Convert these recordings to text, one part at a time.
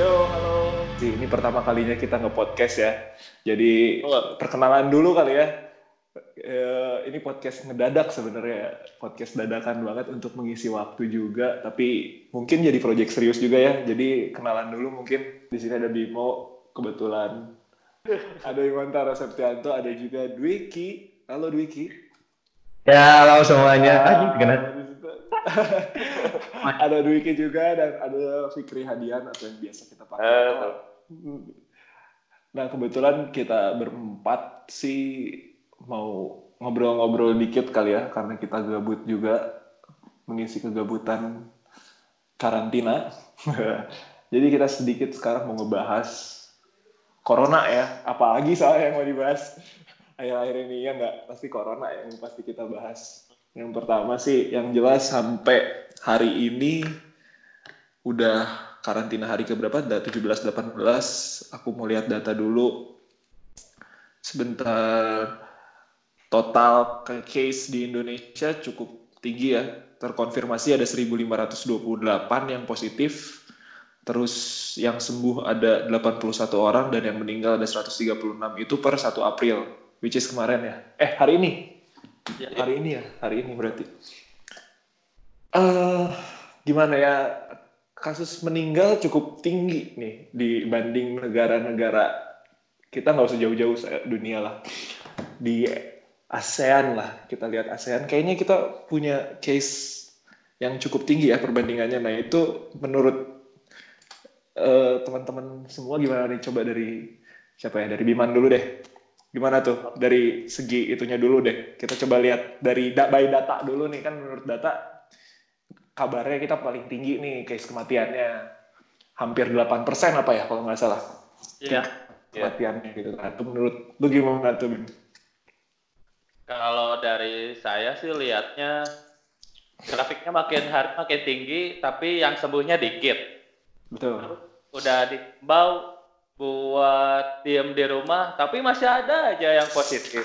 Yo, halo. Ini pertama kalinya kita nge-podcast ya. Jadi perkenalan dulu kali ya. Eh, ini podcast ngedadak sebenarnya, podcast dadakan banget untuk mengisi waktu juga. Tapi mungkin jadi project serius juga ya. Jadi kenalan dulu mungkin di sini ada Bimo, kebetulan ada Iwantara Septianto, ada juga Dwiki. Halo Dwiki. Ya, halo semuanya. Ah, gimana? ada Dwiki juga dan ada Fikri Hadian atau yang biasa kita panggil. Halo. Nah kebetulan kita berempat sih mau ngobrol-ngobrol dikit kali ya karena kita gabut juga mengisi kegabutan karantina. Jadi kita sedikit sekarang mau ngebahas corona ya, apalagi soalnya yang mau dibahas akhir-akhir ini ya nggak pasti corona yang pasti kita bahas. Yang pertama sih yang jelas sampai hari ini udah karantina hari keberapa? Ada 17 18. Aku mau lihat data dulu. Sebentar. Total case di Indonesia cukup tinggi ya. Terkonfirmasi ada 1528 yang positif. Terus yang sembuh ada 81 orang dan yang meninggal ada 136 itu per 1 April, which is kemarin ya. Eh, hari ini. Ya, Hari ini ya, hari ini berarti. eh gimana ya? Kasus meninggal cukup tinggi nih dibanding negara-negara kita nggak usah jauh-jauh dunia lah. Di ASEAN lah, kita lihat ASEAN. Kayaknya kita punya case yang cukup tinggi ya perbandingannya. Nah itu menurut eh, teman-teman semua gimana nih? Coba dari siapa ya? Dari Biman dulu deh. Gimana tuh dari segi itunya dulu deh. Kita coba lihat dari da by data dulu nih kan menurut data kabarnya kita paling tinggi nih case kematiannya hampir 8% apa ya kalau nggak salah Iya. kematiannya gitu kan. Itu menurut lu gimana tuh Bim? Kalau dari saya sih lihatnya grafiknya makin hari makin tinggi, tapi yang sembuhnya dikit. Betul. Udah diimbau buat diem di rumah, tapi masih ada aja yang positif.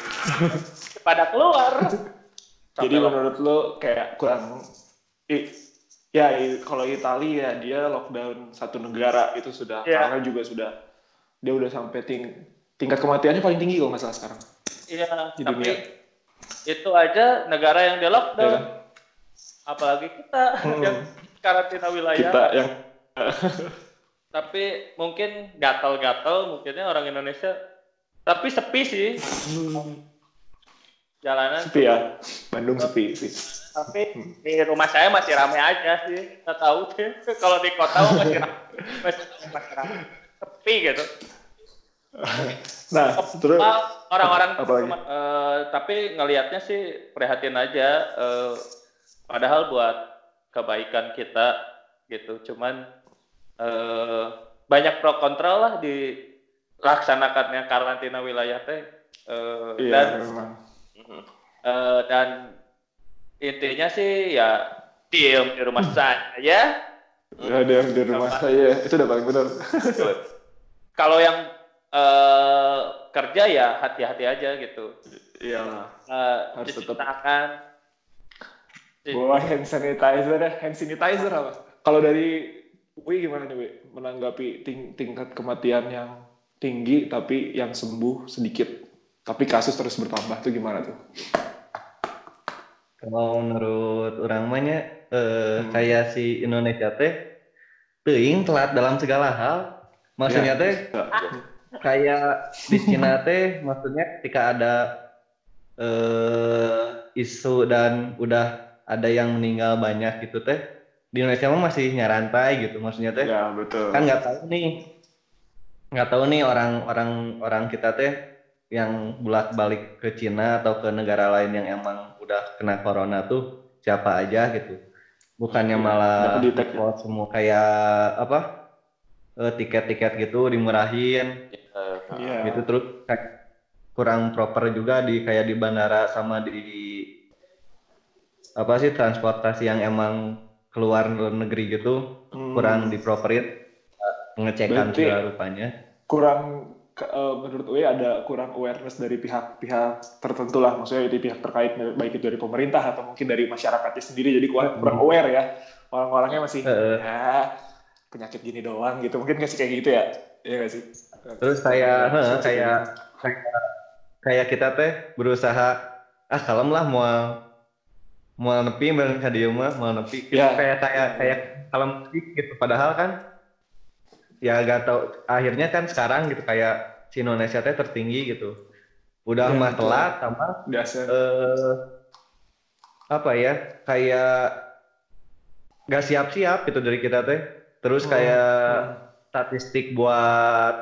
Pada keluar. Jadi Sampai menurut lu kayak kurang i- ya i- kalau Italia dia lockdown satu negara itu sudah Iya. karena juga sudah dia udah sampai ting tingkat kematiannya paling tinggi kalau nggak salah sekarang Iya, di tapi dunia. itu aja negara yang di Ya lockdown. kan? Apalagi kita Hmm. yang karantina wilayah. Kita yang Tapi mungkin gatal-gatal mungkinnya orang Indonesia. Tapi sepi sih jalanan. sepi ya. Bandung sepi sih. Tapi di rumah saya masih ramai aja sih. Nggak tahu deh. Kalau di kota masih ramai. Masih, masih ramai. Sepi gitu. Nah, terus Orang-orang eh, tapi ngelihatnya sih prihatin aja. eh, padahal buat kebaikan kita gitu. Cuman eh, banyak pro kontra lah di laksanakannya karantina wilayah teh. Eh, iya dan memang. Eh, dan intinya sih ya diem di rumah saja ya. Ya, yang di rumah saya itu udah paling benar. Kalau yang eh, kerja ya hati-hati aja gitu. Iyalah. Eh, Harus tetap- tangan. Bawa hand sanitizer ya, hand sanitizer apa? Kalau dari Wi gimana nih Wi? Menanggapi ting- tingkat kematian yang tinggi tapi yang sembuh sedikit. Tapi kasus terus bertambah tuh gimana tuh? Kalau menurut orang mahnya eh, Hmm. kayak si Indonesia teh teuing telat dalam segala hal. Maksudnya Ya. teh kayak di Cina teh maksudnya ketika ada eh, isu dan udah ada yang meninggal banyak gitu teh di Indonesia mah masih nyarantai gitu maksudnya teh Ya betul. kan nggak tahu nih nggak tahu nih orang-orang orang kita teh yang bolak balik ke Cina atau ke negara lain yang emang udah kena corona tuh siapa aja gitu bukannya Iya, malah ya. semua kayak apa eh, tiket-tiket gitu dimurahin eh, Iya. gitu terus kayak kurang proper juga di kayak di bandara sama di apa sih transportasi yang emang keluar negeri gitu Hmm. kurang diproperin eh, pengecekan Berarti- segala rupanya. kurang eh, menurut Wi ada kurang awareness dari pihak-pihak tertentu lah maksudnya dari pihak terkait baik itu dari pemerintah atau mungkin dari masyarakatnya sendiri jadi kurang, kurang aware ya. Orang-orangnya masih Heeh. ya penyakit gini doang gitu. Mungkin nggak sih kayak gitu ya? Iya nggak sih? Terus kayak heh, kayak kayak kayak kita teh berusaha ah kalem lah mau mau nepi bareng ka dieu mah mau nepi. Ya. kayak kayak kayak kalem gitu. Padahal kan ya gak tau akhirnya kan sekarang gitu kayak si Indonesia teh tertinggi gitu. Udah Ya, mah telat tambah biasa. eh apa ya kayak gak siap-siap gitu dari kita teh. Terus Hmm, kayak hmm. statistik buat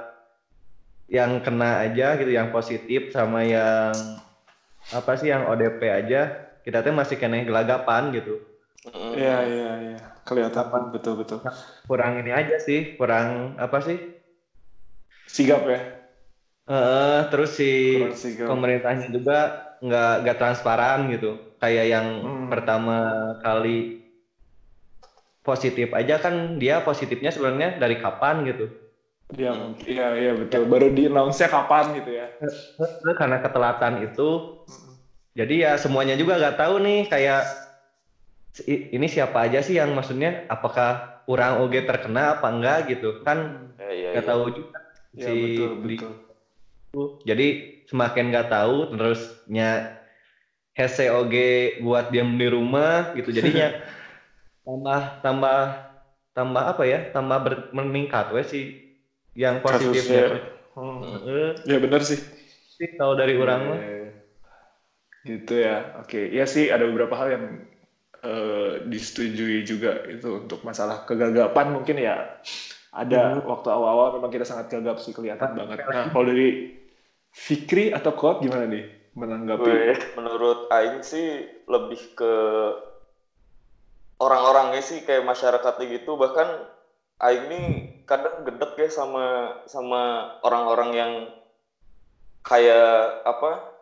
yang kena aja gitu yang positif sama yang apa sih yang ODP aja kita teh masih kena gelagapan gitu. Iya iya iya. Kelihatan betul betul. Kurang ini aja sih kurang apa sih? Sigap ya? Eh, terus si pemerintahnya juga nggak nggak transparan gitu. Kayak yang Hmm. pertama kali positif aja kan dia positifnya sebenarnya dari kapan gitu. Iya iya iya betul. Baru di announce nya kapan gitu ya? Karena ketelatan itu jadi ya semuanya juga nggak tahu nih kayak ini siapa aja sih yang maksudnya apakah orang OG terkena apa enggak gitu. Kan Ya, ya, nggak ya. tahu juga Iya si betul betul. Jadi semakin nggak tahu terusnya hese OG buat diam di rumah gitu. Jadinya tambah tambah tambah apa ya? Tambah ber- meningkat. Weh si yang positifnya. Kasusnya. Hmm. Ya benar sih. Sih kalau dari orang mah. Iya, gitu ya. Oke. Ya sih ada beberapa hal yang eh, disetujui juga itu untuk masalah kegagapan mungkin ya. Ada waktu awal-awal memang kita sangat gagap sih kelihatan banget. nah kalau dari Fikri atau Kop gimana nih menanggapi? Gue, menurut Aing sih lebih ke orang-orangnya sih kayak masyarakatnya gitu. Bahkan Aing nih kadang gedek ya sama sama orang-orang yang kayak apa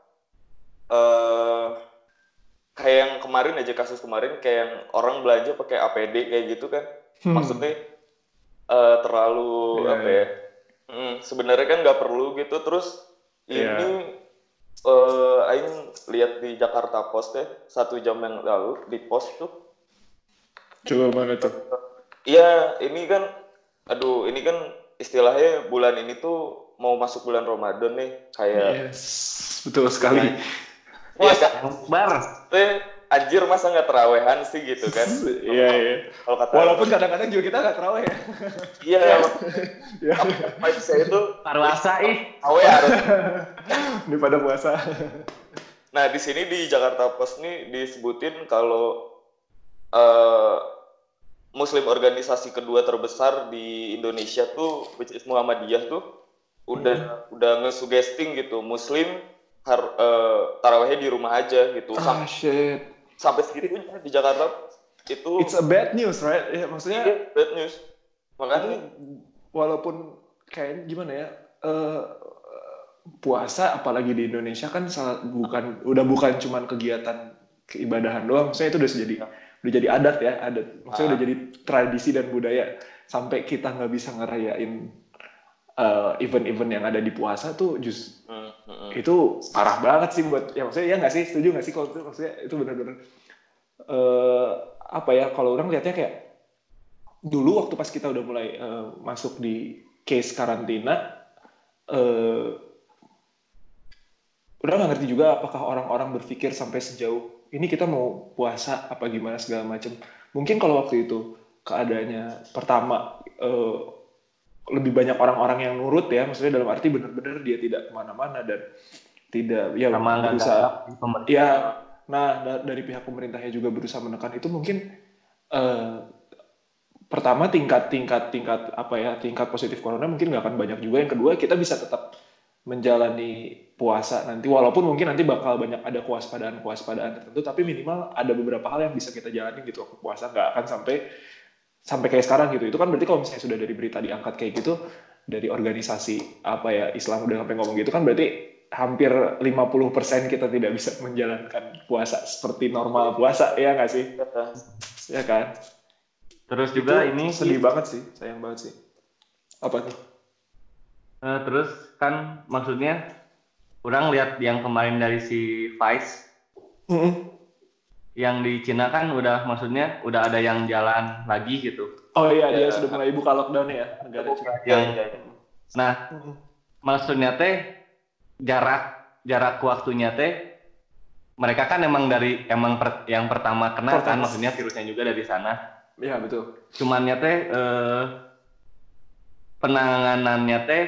eh kayak yang kemarin aja kasus kemarin kayak yang orang belanja pakai APD kayak gitu kan. Hmm. maksudnya eh, terlalu Iya, apa iya. ya? Mm, sebenarnya kan nggak perlu gitu. Terus Iya. ini eh Aing lihat di Jakarta Post ya satu jam yang lalu di post tuh. Coba mana tuh? Iya ini kan aduh ini kan istilahnya bulan ini tuh mau masuk bulan Ramadan nih kayak yes betul sekali. Iya kan bar teh anjir masa nggak terawehan sih gitu kan? Iya iya. kalau kata walaupun kadang-kadang juga kita nggak terawih. Ya iya. Ya vibes saya itu? Parwasa ih. Awe harus. Ini pada puasa. Nah, di sini di Jakarta Post nih disebutin kalau eh, Muslim organisasi kedua terbesar di Indonesia tuh, which is Muhammadiyah tuh, udah udah ngesugesting gitu, Muslim har, tarawehnya di rumah aja gitu. ah Sam- shit sampai segitunya di Jakarta itu it's a bad news right ya maksudnya iya, bad news. Makanya walaupun kayak gimana ya eh, puasa apalagi di Indonesia kan salah- bukan udah bukan cuman kegiatan keibadahan doang maksudnya itu udah jadi udah jadi adat ya adat maksudnya Ah. udah jadi tradisi dan budaya sampai kita nggak bisa ngerayain eh, event-event yang ada di puasa tuh just hmm. Itu parah banget sih buat ya maksudnya ya nggak sih? Setuju nggak sih kalau itu? Maksudnya itu benar-benar eh apa ya kalau orang lihatnya kayak dulu waktu pas kita udah mulai eh, masuk di case karantina eh udah nggak ngerti juga apakah orang-orang berpikir sampai sejauh ini kita mau puasa apa gimana segala macam mungkin kalau waktu itu keadaannya pertama eh, lebih banyak orang-orang yang nurut ya maksudnya dalam arti benar-benar dia tidak ke mana-mana dan tidak ya sama berusaha. ya nah da- dari pihak pemerintahnya juga berusaha menekan itu mungkin eh, pertama tingkat tingkat tingkat apa ya tingkat positif corona mungkin nggak akan banyak juga. Yang kedua kita bisa tetap menjalani puasa nanti walaupun mungkin nanti bakal banyak ada kewaspadaan kewaspadaan tertentu tapi minimal ada beberapa hal yang bisa kita jalani gitu. Waktu puasa nggak akan sampai sampai kayak sekarang gitu. Itu kan berarti kalau misalnya sudah dari berita diangkat kayak gitu dari organisasi apa ya Islam udah sampai ngomong gitu kan berarti hampir 50% kita tidak bisa menjalankan puasa seperti normal puasa ya nggak sih? Ya kan? Terus juga Itu ini sedih banget sih sayang banget sih. Apa tuh? Eh, terus kan maksudnya orang lihat yang kemarin dari si Vice. Yang di Cina kan udah maksudnya udah ada yang jalan lagi gitu. Oh iya, dia Ya. sudah mulai buka lockdown ya negara Cina. Iya, iya. Nah, maksudnya teh jarak jarak waktunya teh mereka kan emang dari emang per- yang pertama kena kan Pertama. maksudnya virusnya juga dari sana. Iya betul. Cumannya teh eh, penanganannya teh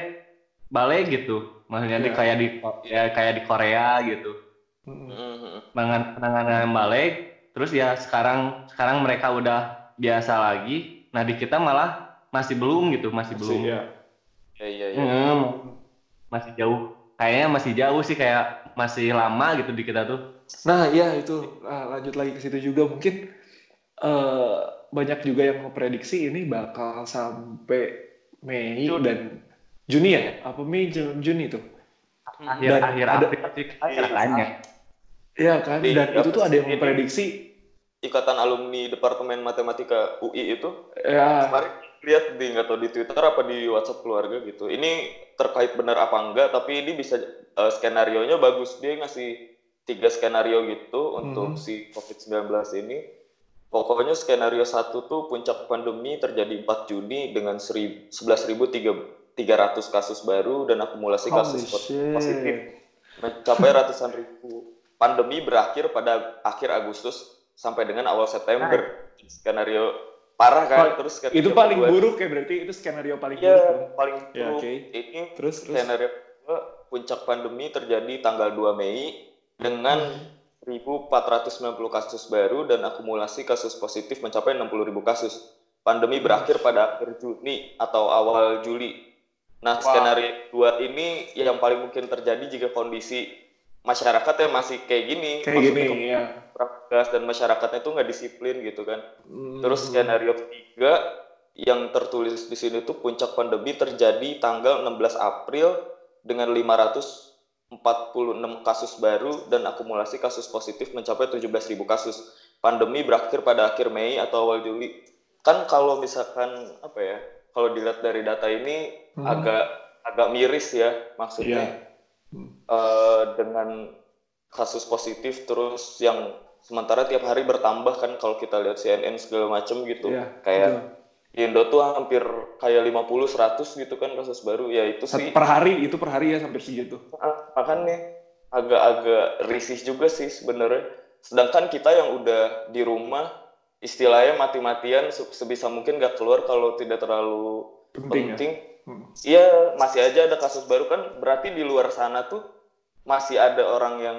balik gitu. Maksudnya di Iya. kayak di ya kayak di Korea gitu. Mhm. Penangan- penanganan balik terus ya sekarang sekarang mereka udah biasa lagi. Nah, di kita malah masih belum gitu, masih belum. Iya. Iya, iya, iya. Hmm, masih jauh. Kayaknya masih jauh sih kayak masih lama gitu di kita tuh. Nah, iya itu Ah, lanjut lagi ke situ juga mungkin eh, banyak juga yang memprediksi ini bakal sampai Mei Juni. dan Juni ya? Apa Mei Jun- Juni tuh? Akhir Dan akhir ada- April sih katanya. Iya kan? Di- Dan itu tuh ada yang memprediksi Ikatan alumni Departemen Matematika UI itu ya kemarin lihat di nggak tahu di Twitter apa di WhatsApp keluarga gitu. Ini terkait benar apa enggak, tapi ini bisa eh, skenario nya bagus. Dia ngasih tiga skenario gitu untuk Mhm. si COVID-19 ini. Pokoknya skenario satu tuh puncak pandemi terjadi 4 Juni dengan 11.300 kasus baru dan akumulasi holy kasus shit. positif mencapai ratusan ribu. Pandemi berakhir pada akhir Agustus sampai dengan awal September. Skenario parah kan? Terus skenario Itu paling kedua- buruk ya berarti itu skenario paling Iya, buruk. dong. paling Ya, buruk. oke. Ini Terus terus. skenario kedua, puncak pandemi terjadi tanggal 2 Mei dengan Hmm. 1.490 kasus baru dan akumulasi kasus positif mencapai 60.000 kasus. Pandemi berakhir pada akhir Juni atau awal Juli. Nah, skenario dua ini yang paling mungkin terjadi jika kondisi masyarakatnya masih kayak gini, Kayak maksudnya gini ya. gas dan masyarakatnya itu nggak disiplin gitu kan. Hmm. Terus skenario ketiga yang tertulis di sini tuh puncak pandemi terjadi tanggal 16 April dengan 546 kasus baru dan akumulasi kasus positif mencapai 17.000 kasus. Pandemi berakhir pada akhir Mei atau awal Juli. Kan kalau misalkan apa ya? Kalau dilihat dari data ini Hmm. agak agak miris ya maksudnya Iya. Eh, dengan kasus positif terus yang sementara tiap hari bertambah kan kalau kita lihat CNN segala macem gitu. Iya, kayak di Indo tuh hampir kayak 50 100 gitu kan kasus baru. Ya itu sih. per hari itu per hari ya sampai segitu. ah, makanya agak-agak risih juga sih sebenarnya. Sedangkan kita yang udah di rumah istilahnya mati-matian se- sebisa mungkin gak keluar kalau tidak terlalu Penting, ya. Penting Hmm. Iya, masih aja ada kasus baru kan berarti di luar sana tuh masih ada orang yang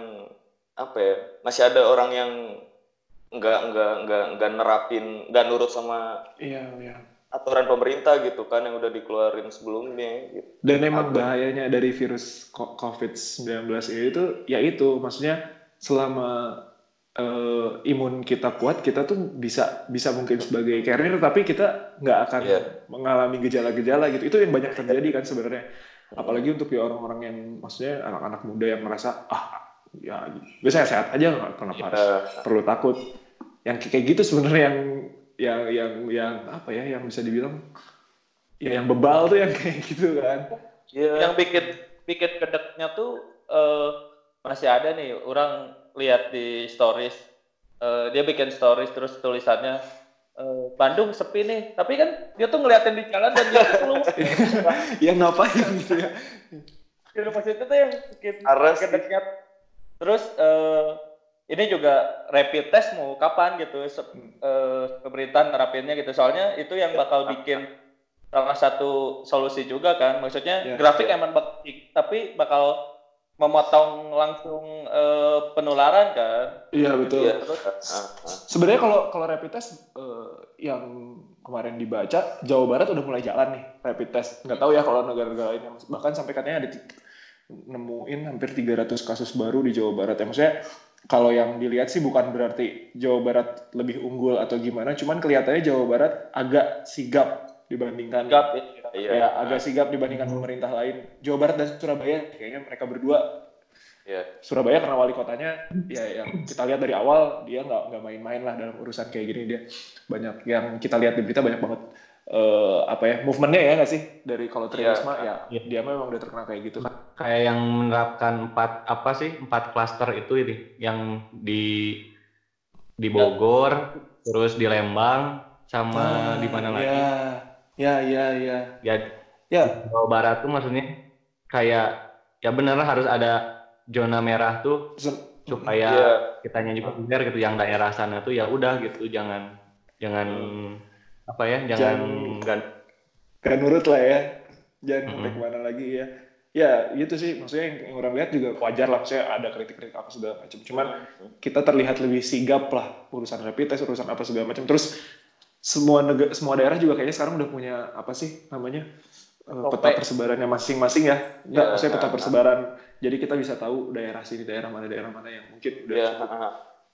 apa ya? Masih ada orang yang nggak nggak nggak nggak nerapin, nggak nurut sama Iya, iya. aturan pemerintah gitu kan yang udah dikeluarin sebelumnya gitu. Dan emang Apa? bahayanya dari virus ko- COVID-19 ini itu ya itu maksudnya selama eh, imun kita kuat kita tuh bisa bisa mungkin sebagai carrier tapi kita nggak akan Iya. mengalami gejala-gejala gitu. Itu yang banyak terjadi kan sebenarnya. Apalagi untuk ya orang-orang yang maksudnya anak-anak muda yang merasa ah ya biasanya sehat aja nggak kenapa harus Ya, perlu takut. Yang kayak gitu sebenarnya yang yang yang yang apa ya yang bisa dibilang ya yang bebal tuh yang kayak gitu kan. Iya. Eh, Yang bikin bikin kedeknya tuh eh, masih ada nih orang lihat di stories Eh, dia bikin stories terus tulisannya eh, Bandung sepi nih. Tapi kan dia tuh ngeliatin di jalan dan dia keluar. Ya ngapain gitu ya gitu maksudnya tuh yang bikin kedeknya terus eh, ini juga rapid test mau kapan gitu se- eh, pemerintah nerapinnya gitu. Soalnya itu yang bakal bikin salah satu solusi juga kan. Maksudnya Ya. grafik emang bak- tapi bakal memotong langsung eh, penularan kan? Iya betul. Ah. sebenarnya kalau kalau rapid test eh, yang kemarin dibaca Jawa Barat udah mulai jalan nih rapid test. Nggak tahu ya kalau negara-negara lain bahkan sampai katanya ada nemuin hampir 300 kasus baru di Jawa Barat. Ya maksudnya kalau yang dilihat sih bukan berarti Jawa Barat lebih unggul atau gimana cuman kelihatannya Jawa Barat agak sigap dibandingkan Gap, Iya. ya agak sigap dibandingkan pemerintah lain Jawa Barat dan Surabaya kayaknya mereka berdua Iya. Surabaya karena wali kotanya ya yang kita lihat dari awal dia nggak nggak main-main lah dalam urusan kayak gini dia banyak yang kita lihat di berita banyak banget eh, apa ya movementnya ya nggak sih dari kalau Iya. Tririsma ya dia memang udah terkenal kayak gitu kan kayak yang menerapkan empat apa sih empat klaster itu ini yang di di Bogor, terus di Lembang, sama di mana lagi? Ya, ya, ya, ya. Ya, Ya, Jawa Barat tuh maksudnya kayak ya bener lah harus ada zona merah tuh supaya Iya. kitanya juga aware gitu yang daerah sana tuh ya udah gitu jangan jangan apa ya jangan nggak gak nurut lah ya. Jangan Mm-mm. sampai ke mana lagi ya. Ya, gitu sih. Maksudnya yang, yang orang lihat juga wajar lah. Maksudnya ada kritik-kritik apa segala macam. Cuman kita terlihat lebih sigap lah urusan rapid test, urusan apa segala macam. Terus semua negara, semua daerah juga kayaknya sekarang udah punya apa sih namanya eh, peta persebarannya masing-masing ya. Enggak, Ya, maksudnya peta nah, persebaran. Jadi kita bisa tahu daerah sini, daerah mana, daerah mana yang mungkin udah Iya, cukup.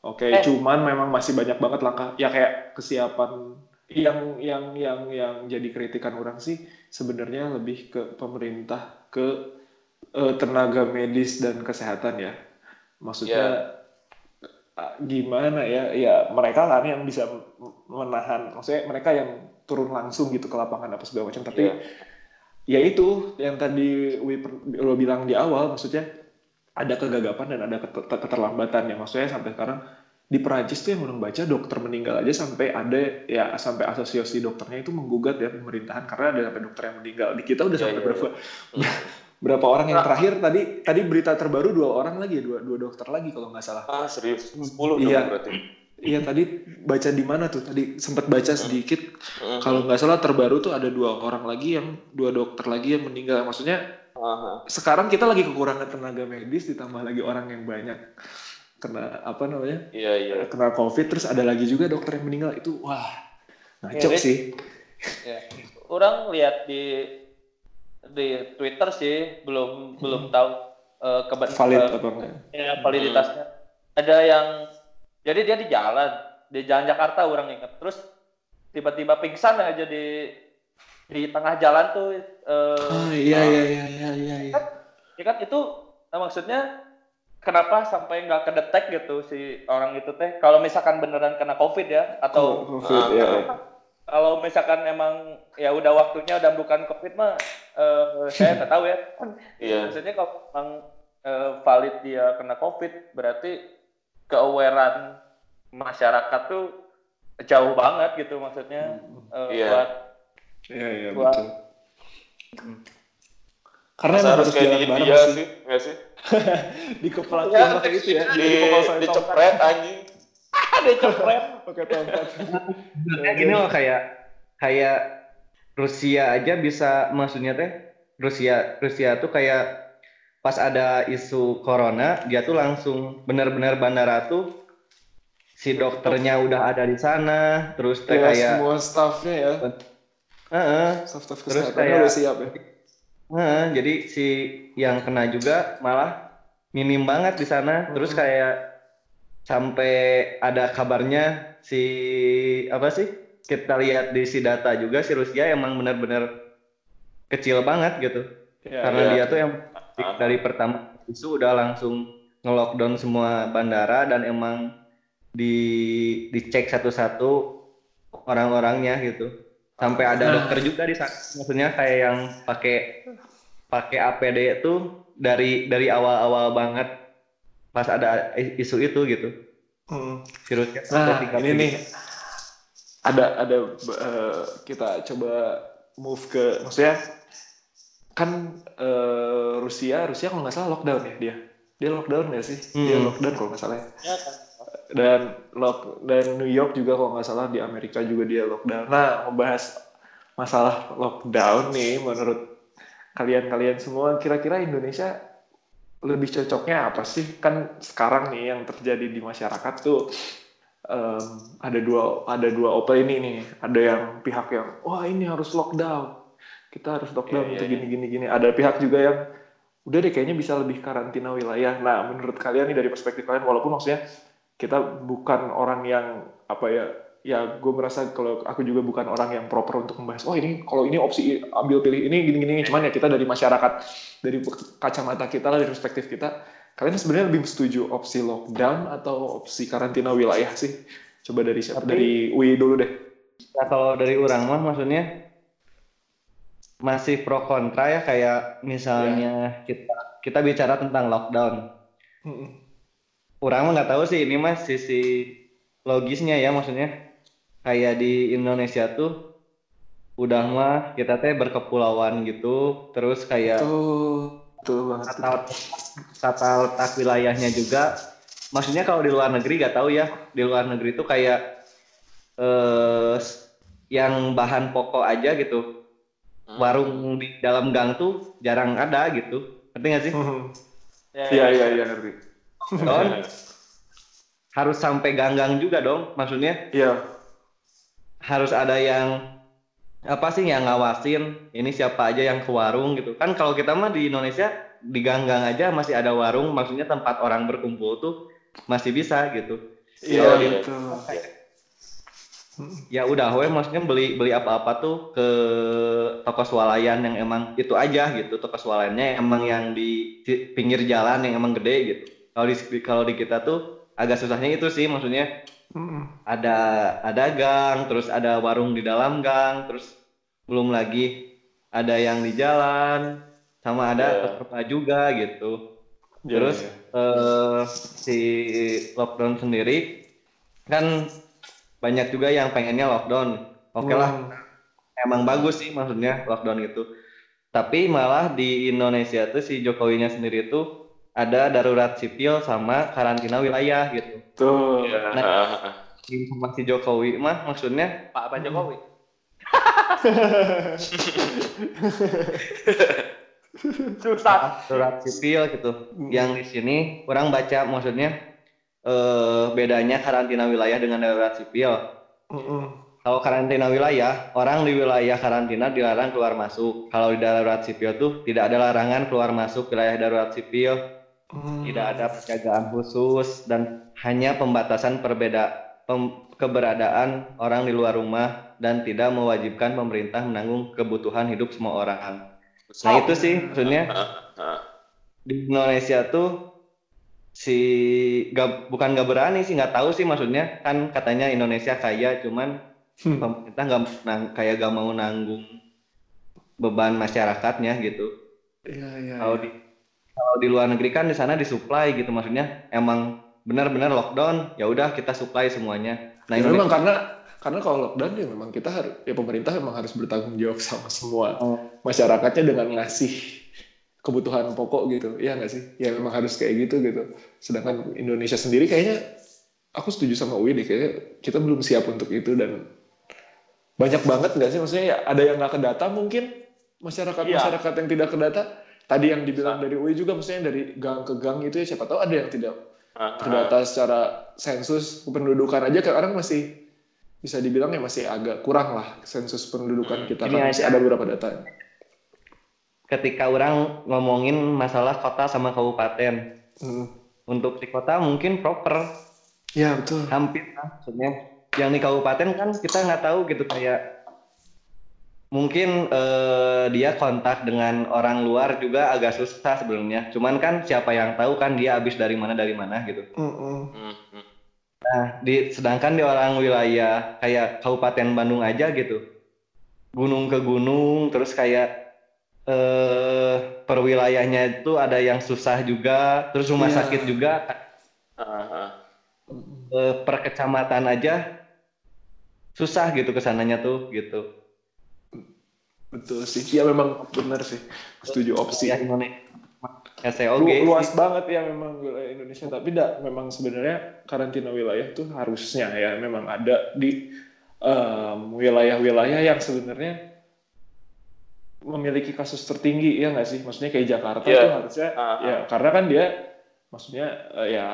Oke, Eh. cuman memang masih banyak banget langkah ya kayak kesiapan yang yang yang yang jadi kritikan orang sih sebenarnya lebih ke pemerintah ke eh, tenaga medis dan kesehatan ya. Maksudnya ah, gimana ya? Ya mereka kan yang bisa menahan, maksudnya mereka yang turun langsung gitu ke lapangan apa segala macam. Tapi Iya. ya itu yang tadi lo bilang di awal, maksudnya ada kegagapan dan ada ket- keterlambatan yang maksudnya sampai sekarang di Perancis tuh yang orang baca dokter meninggal aja sampai ada ya sampai asosiasi dokternya itu menggugat ya pemerintahan karena ada sampai dokter yang meninggal di kita udah Iya, sampai iya, berapa berapa orang yang terakhir tadi tadi berita terbaru dua orang lagi ya, dua dua dokter lagi kalau nggak salah Ah, serius. 10 Iya. berarti. Iya tadi baca di mana tuh? Tadi sempat baca sedikit. Heeh. kalau nggak salah terbaru tuh ada dua orang lagi yang dua dokter lagi yang meninggal. Maksudnya Aha. sekarang kita lagi kekurangan tenaga medis ditambah lagi orang yang banyak kena apa namanya? Iya, iya. kena covid terus ada lagi juga dokter yang meninggal. Itu wah ngaco Iya, sih. Ya. Orang lihat di di Twitter sih belum belum tahu eh, keben- valid eh, apa ya, validitasnya. Ada yang jadi dia di jalan di jalan Jakarta orang ingat terus tiba-tiba pingsan aja di di tengah jalan tuh eh, ah iya iya iya iya iya iya. ya kan itu nah, maksudnya kenapa sampai nggak kedetek gitu si orang itu teh kalau misalkan beneran kena covid ya atau covid ya, ya. kalau misalkan emang ya udah waktunya udah bukan covid mah eh, saya nggak tahu ya Iya. maksudnya kalau emang eh, valid dia kena covid berarti keawarean masyarakat tuh jauh banget gitu maksudnya eh, Iya. buat iya iya Wah. betul karena Masa harus harus kayak di India sih sih, nggak sih? di kepala Ya, pakai itu ya Di, kepala saya dicepret anjing. ada cepret pakai tongkat gini loh kayak kayak Rusia aja bisa maksudnya teh Rusia Rusia tuh kayak pas ada isu corona dia tuh langsung benar-benar bandara tuh si dokternya udah ada di sana terus ya, kayak semua staffnya ya. Heeh, staff-staff Terus kesehatannya kayak- udah siap ya? Heeh, jadi si yang kena juga malah minim banget di sana. Terus kayak sampai ada kabarnya si apa sih kita lihat di si data juga si Rusia emang benar-benar kecil banget gitu. Ya, karena iya. dia tuh yang dari pertama isu udah langsung nge-lockdown semua bandara dan emang di dicek satu-satu orang-orangnya gitu. Sampai ada Ah. dokter juga di sana. Maksudnya kayak yang pakai pakai APD itu dari dari awal-awal banget pas ada isu itu gitu. Hmm. virusnya Nah, ini nih. ada ada eh, kita coba move ke maksudnya kan eh, Rusia Rusia kalau nggak salah lockdown ya dia. Dia lockdown nggak sih? Dia Hmm. lockdown kalau nggak salah ya. ya kan. Dan lock dan New York juga kalau nggak salah di Amerika juga dia lockdown. Nah membahas masalah lockdown nih menurut kalian-kalian semua kira-kira Indonesia lebih cocoknya apa sih? Kan sekarang nih yang terjadi di masyarakat tuh em, ada dua ada dua opini nih. Ada yang pihak yang wah ini harus lockdown kita harus lockdown Iya, untuk iya, gini gini gini ada pihak juga yang udah deh kayaknya bisa lebih karantina wilayah. Nah menurut kalian nih dari perspektif kalian walaupun maksudnya kita bukan orang yang apa ya ya gue merasa kalau aku juga bukan orang yang proper untuk membahas oh ini kalau ini opsi ambil pilih ini gini gini cuman ya kita dari masyarakat dari kacamata kita lah dari perspektif kita kalian sebenarnya lebih setuju opsi lockdown atau opsi karantina wilayah sih? Coba dari siapa? Tapi- dari Wi dulu deh. Nah, kalau dari orang mah maksudnya masih pro kontra ya kayak misalnya kita kita bicara tentang lockdown. Mm-mm. Orang mah nggak tahu sih ini mas sisi logisnya ya maksudnya kayak di Indonesia tuh udah mah kita teh berkepulauan gitu terus kayak Tuh, tuh banget. tata tata letak wilayahnya juga maksudnya kalau di luar negeri gak tahu ya di luar negeri tuh kayak eh yang bahan pokok aja gitu warung di dalam gang tuh jarang ada gitu ngerti gak sih Mhm. Ya, Iya, iya, iya, ngerti. Don, harus sampai gang-gang juga dong maksudnya Iya. harus ada yang apa sih yang ngawasin ini siapa aja yang ke warung gitu kan kalau kita mah di Indonesia di gang-gang aja masih ada warung maksudnya tempat orang berkumpul tuh masih bisa gitu Iya, iya. Ya udah we maksudnya beli beli apa-apa tuh ke toko swalayan yang emang itu aja gitu toko swalayannya emang yang di pinggir jalan yang emang gede gitu kalau di kalau di kita tuh agak susahnya itu sih maksudnya ada ada gang, terus ada warung di dalam gang, terus belum lagi ada yang di jalan, sama ada Iya. peserta juga gitu. Iya, Terus iya. eh, si lockdown sendiri kan banyak juga yang pengennya lockdown. Oke lah, Hmm. emang bagus sih maksudnya lockdown itu. Tapi malah di Indonesia tuh si Jokowinya sendiri tuh ada darurat sipil sama karantina wilayah gitu. Tuh. Iya. Nah. Informasi Jokowi mah maksudnya Pak Pak Jokowi. Susah. darurat sipil gitu. Yang di sini orang baca maksudnya eh, bedanya karantina wilayah dengan darurat sipil. Mhm. Kalau karantina wilayah, orang di wilayah karantina dilarang keluar masuk. Kalau di darurat sipil tuh tidak ada larangan keluar masuk wilayah darurat sipil, Mhm. tidak ada penjagaan khusus dan hanya pembatasan perbeda pem- keberadaan orang di luar rumah dan tidak mewajibkan pemerintah menanggung kebutuhan hidup semua orang. Nah itu sih maksudnya di Indonesia tuh si gak, bukan gak berani sih nggak tahu sih maksudnya kan katanya Indonesia kaya cuman Hmm. pemerintah nggak nang- kayak gak mau nanggung beban masyarakatnya gitu. Iya, iya. Kalau iya. di kalau di luar negeri kan di sana disuplai gitu maksudnya emang benar-benar lockdown ya udah kita supply semuanya. Nah Ya, Indonesia memang karena karena kalau lockdown ya memang kita harus ya pemerintah memang harus bertanggung jawab sama semua Oh. masyarakatnya dengan ngasih kebutuhan pokok gitu. Ya nggak sih? Ya memang harus kayak gitu gitu. Sedangkan Indonesia sendiri kayaknya aku setuju sama Uwi deh kayaknya kita belum siap untuk itu dan banyak banget nggak sih? Maksudnya ya ada yang nggak kedata mungkin masyarakat masyarakat yang tidak kedata. Tadi yang dibilang dari Uwi juga maksudnya dari gang ke gang itu ya siapa tahu ada yang tidak terdata secara sensus kependudukan aja. Orang masih bisa dibilang ya masih agak kurang lah sensus pendudukan kita. Ini kan masih ada beberapa data. Ketika orang ngomongin masalah kota sama kabupaten. Hmm. untuk di kota mungkin proper. Ya betul. hampir lah maksudnya. Yang di kabupaten kan kita nggak tahu gitu kayak mungkin eh, dia kontak dengan orang luar juga agak susah sebelumnya cuman kan siapa yang tahu kan dia habis dari mana dari mana gitu. Mm-mm. nah di sedangkan di orang wilayah kayak kabupaten Bandung aja gitu. Gunung ke gunung terus kayak eh perwilayahnya itu ada yang susah juga terus rumah Iya. sakit juga eh, per kecamatan aja susah gitu ke sananya tuh gitu Betul sih. Ya memang benar sih. Setuju opsi. ya Indonesia Lu- luas banget ya memang wilayah Indonesia. Tapi tidak memang sebenarnya karantina wilayah itu harusnya ya memang ada di em, wilayah-wilayah yang sebenarnya memiliki kasus tertinggi ya nggak sih? Maksudnya kayak Jakarta Iya. tuh harusnya Ah, ya karena kan dia maksudnya eh, ya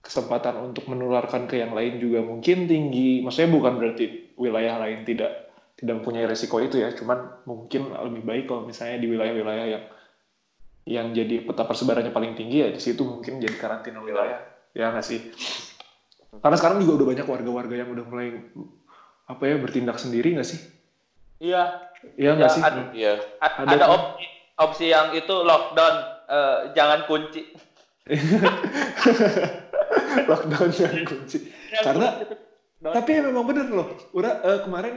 kesempatan untuk menularkan ke yang lain juga mungkin tinggi. Maksudnya bukan berarti wilayah lain tidak tidak mempunyai resiko itu ya, cuman mungkin lebih baik kalau misalnya di wilayah-wilayah yang yang jadi peta persebarannya paling tinggi ya di situ mungkin jadi karantina wilayah. Ya nggak sih? Karena sekarang juga udah banyak warga-warga yang udah mulai apa ya bertindak sendiri nggak sih? Iya, Iya nggak Ya, sih? ad- Iya. A- Ada ada tuh. opsi opsi yang itu lockdown eh, jangan kunci. Lockdown yang kunci. Karena- Tapi ya memang bener loh. Udah eh, kemarin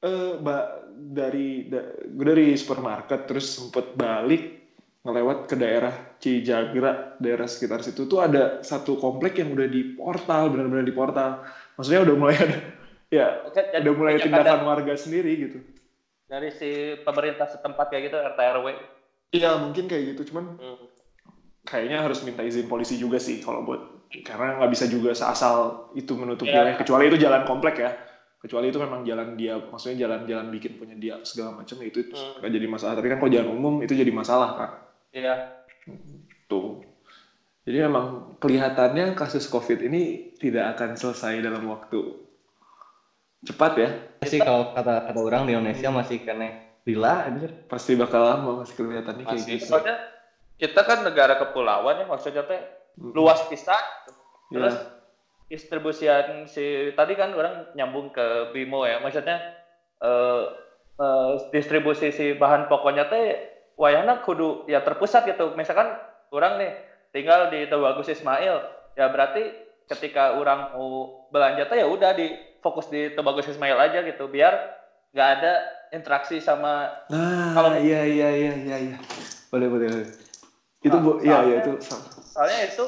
eh, ba- dari da- gue dari supermarket terus sempet balik ngelewat ke daerah Cijagra, daerah sekitar situ tuh ada satu komplek yang udah di portal, benar-benar di portal. Maksudnya udah mulai ada, ya Jadi udah mulai tindakan warga sendiri gitu. Dari si pemerintah setempat kayak gitu RT RW. Iya mungkin kayak gitu, cuman Hmm. kayaknya harus minta izin polisi juga sih kalau buat karena nggak bisa juga seasal itu menutup Iya. wilayah kecuali itu jalan komplek ya kecuali itu memang jalan dia maksudnya jalan-jalan bikin punya dia segala macam ya itu Hmm. nggak jadi masalah tapi kan kalau jalan umum itu jadi masalah kan Iya. tuh jadi memang kelihatannya kasus covid ini tidak akan selesai dalam waktu cepat ya sih kalau kata kata orang di Indonesia masih kena lila anjir. pasti bakal lama masih kelihatannya kayak Masih. gitu Soalnya kita kan negara kepulauan ya maksudnya teh luas pisan. Ya. Terus distribusian si tadi kan orang nyambung ke Bimo ya, maksudnya eh, eh, distribusi si bahan pokoknya teh wayana kudu ya terpusat gitu. Misalkan orang nih tinggal di Tubagus Ismail, ya berarti ketika orang mau belanja teh ya udah di fokus di Tubagus Ismail aja gitu, biar nggak ada interaksi sama nah Kalau- iya iya iya iya iya. Boleh boleh boleh. Itu Nah, bu iya iya itu soalnya itu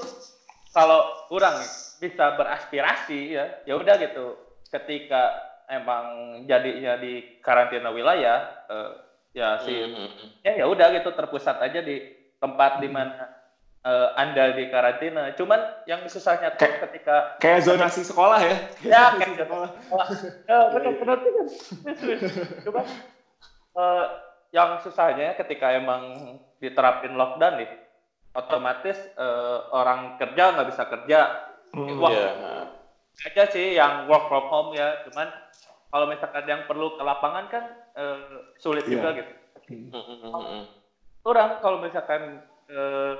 kalau kurang bisa beraspirasi ya ya udah gitu. Ketika emang jadinya di karantina wilayah eh, ya si ya ya udah gitu terpusat aja di tempat di mana eh, anda di karantina cuman yang susahnya tuh ketika kayak zonasi sekolah ya ya Zonasi kayak sekolah. Eh, benar benar benar. Cuma eh, yang susahnya ketika emang diterapin lockdown nih, otomatis eh, orang kerja nggak bisa kerja. Hmm. Wah, Iya. aja sih yang work from home ya. Cuman kalau misalkan yang perlu ke lapangan kan eh, sulit Iya. juga gitu. Mm-mm. Orang kalau misalkan eh,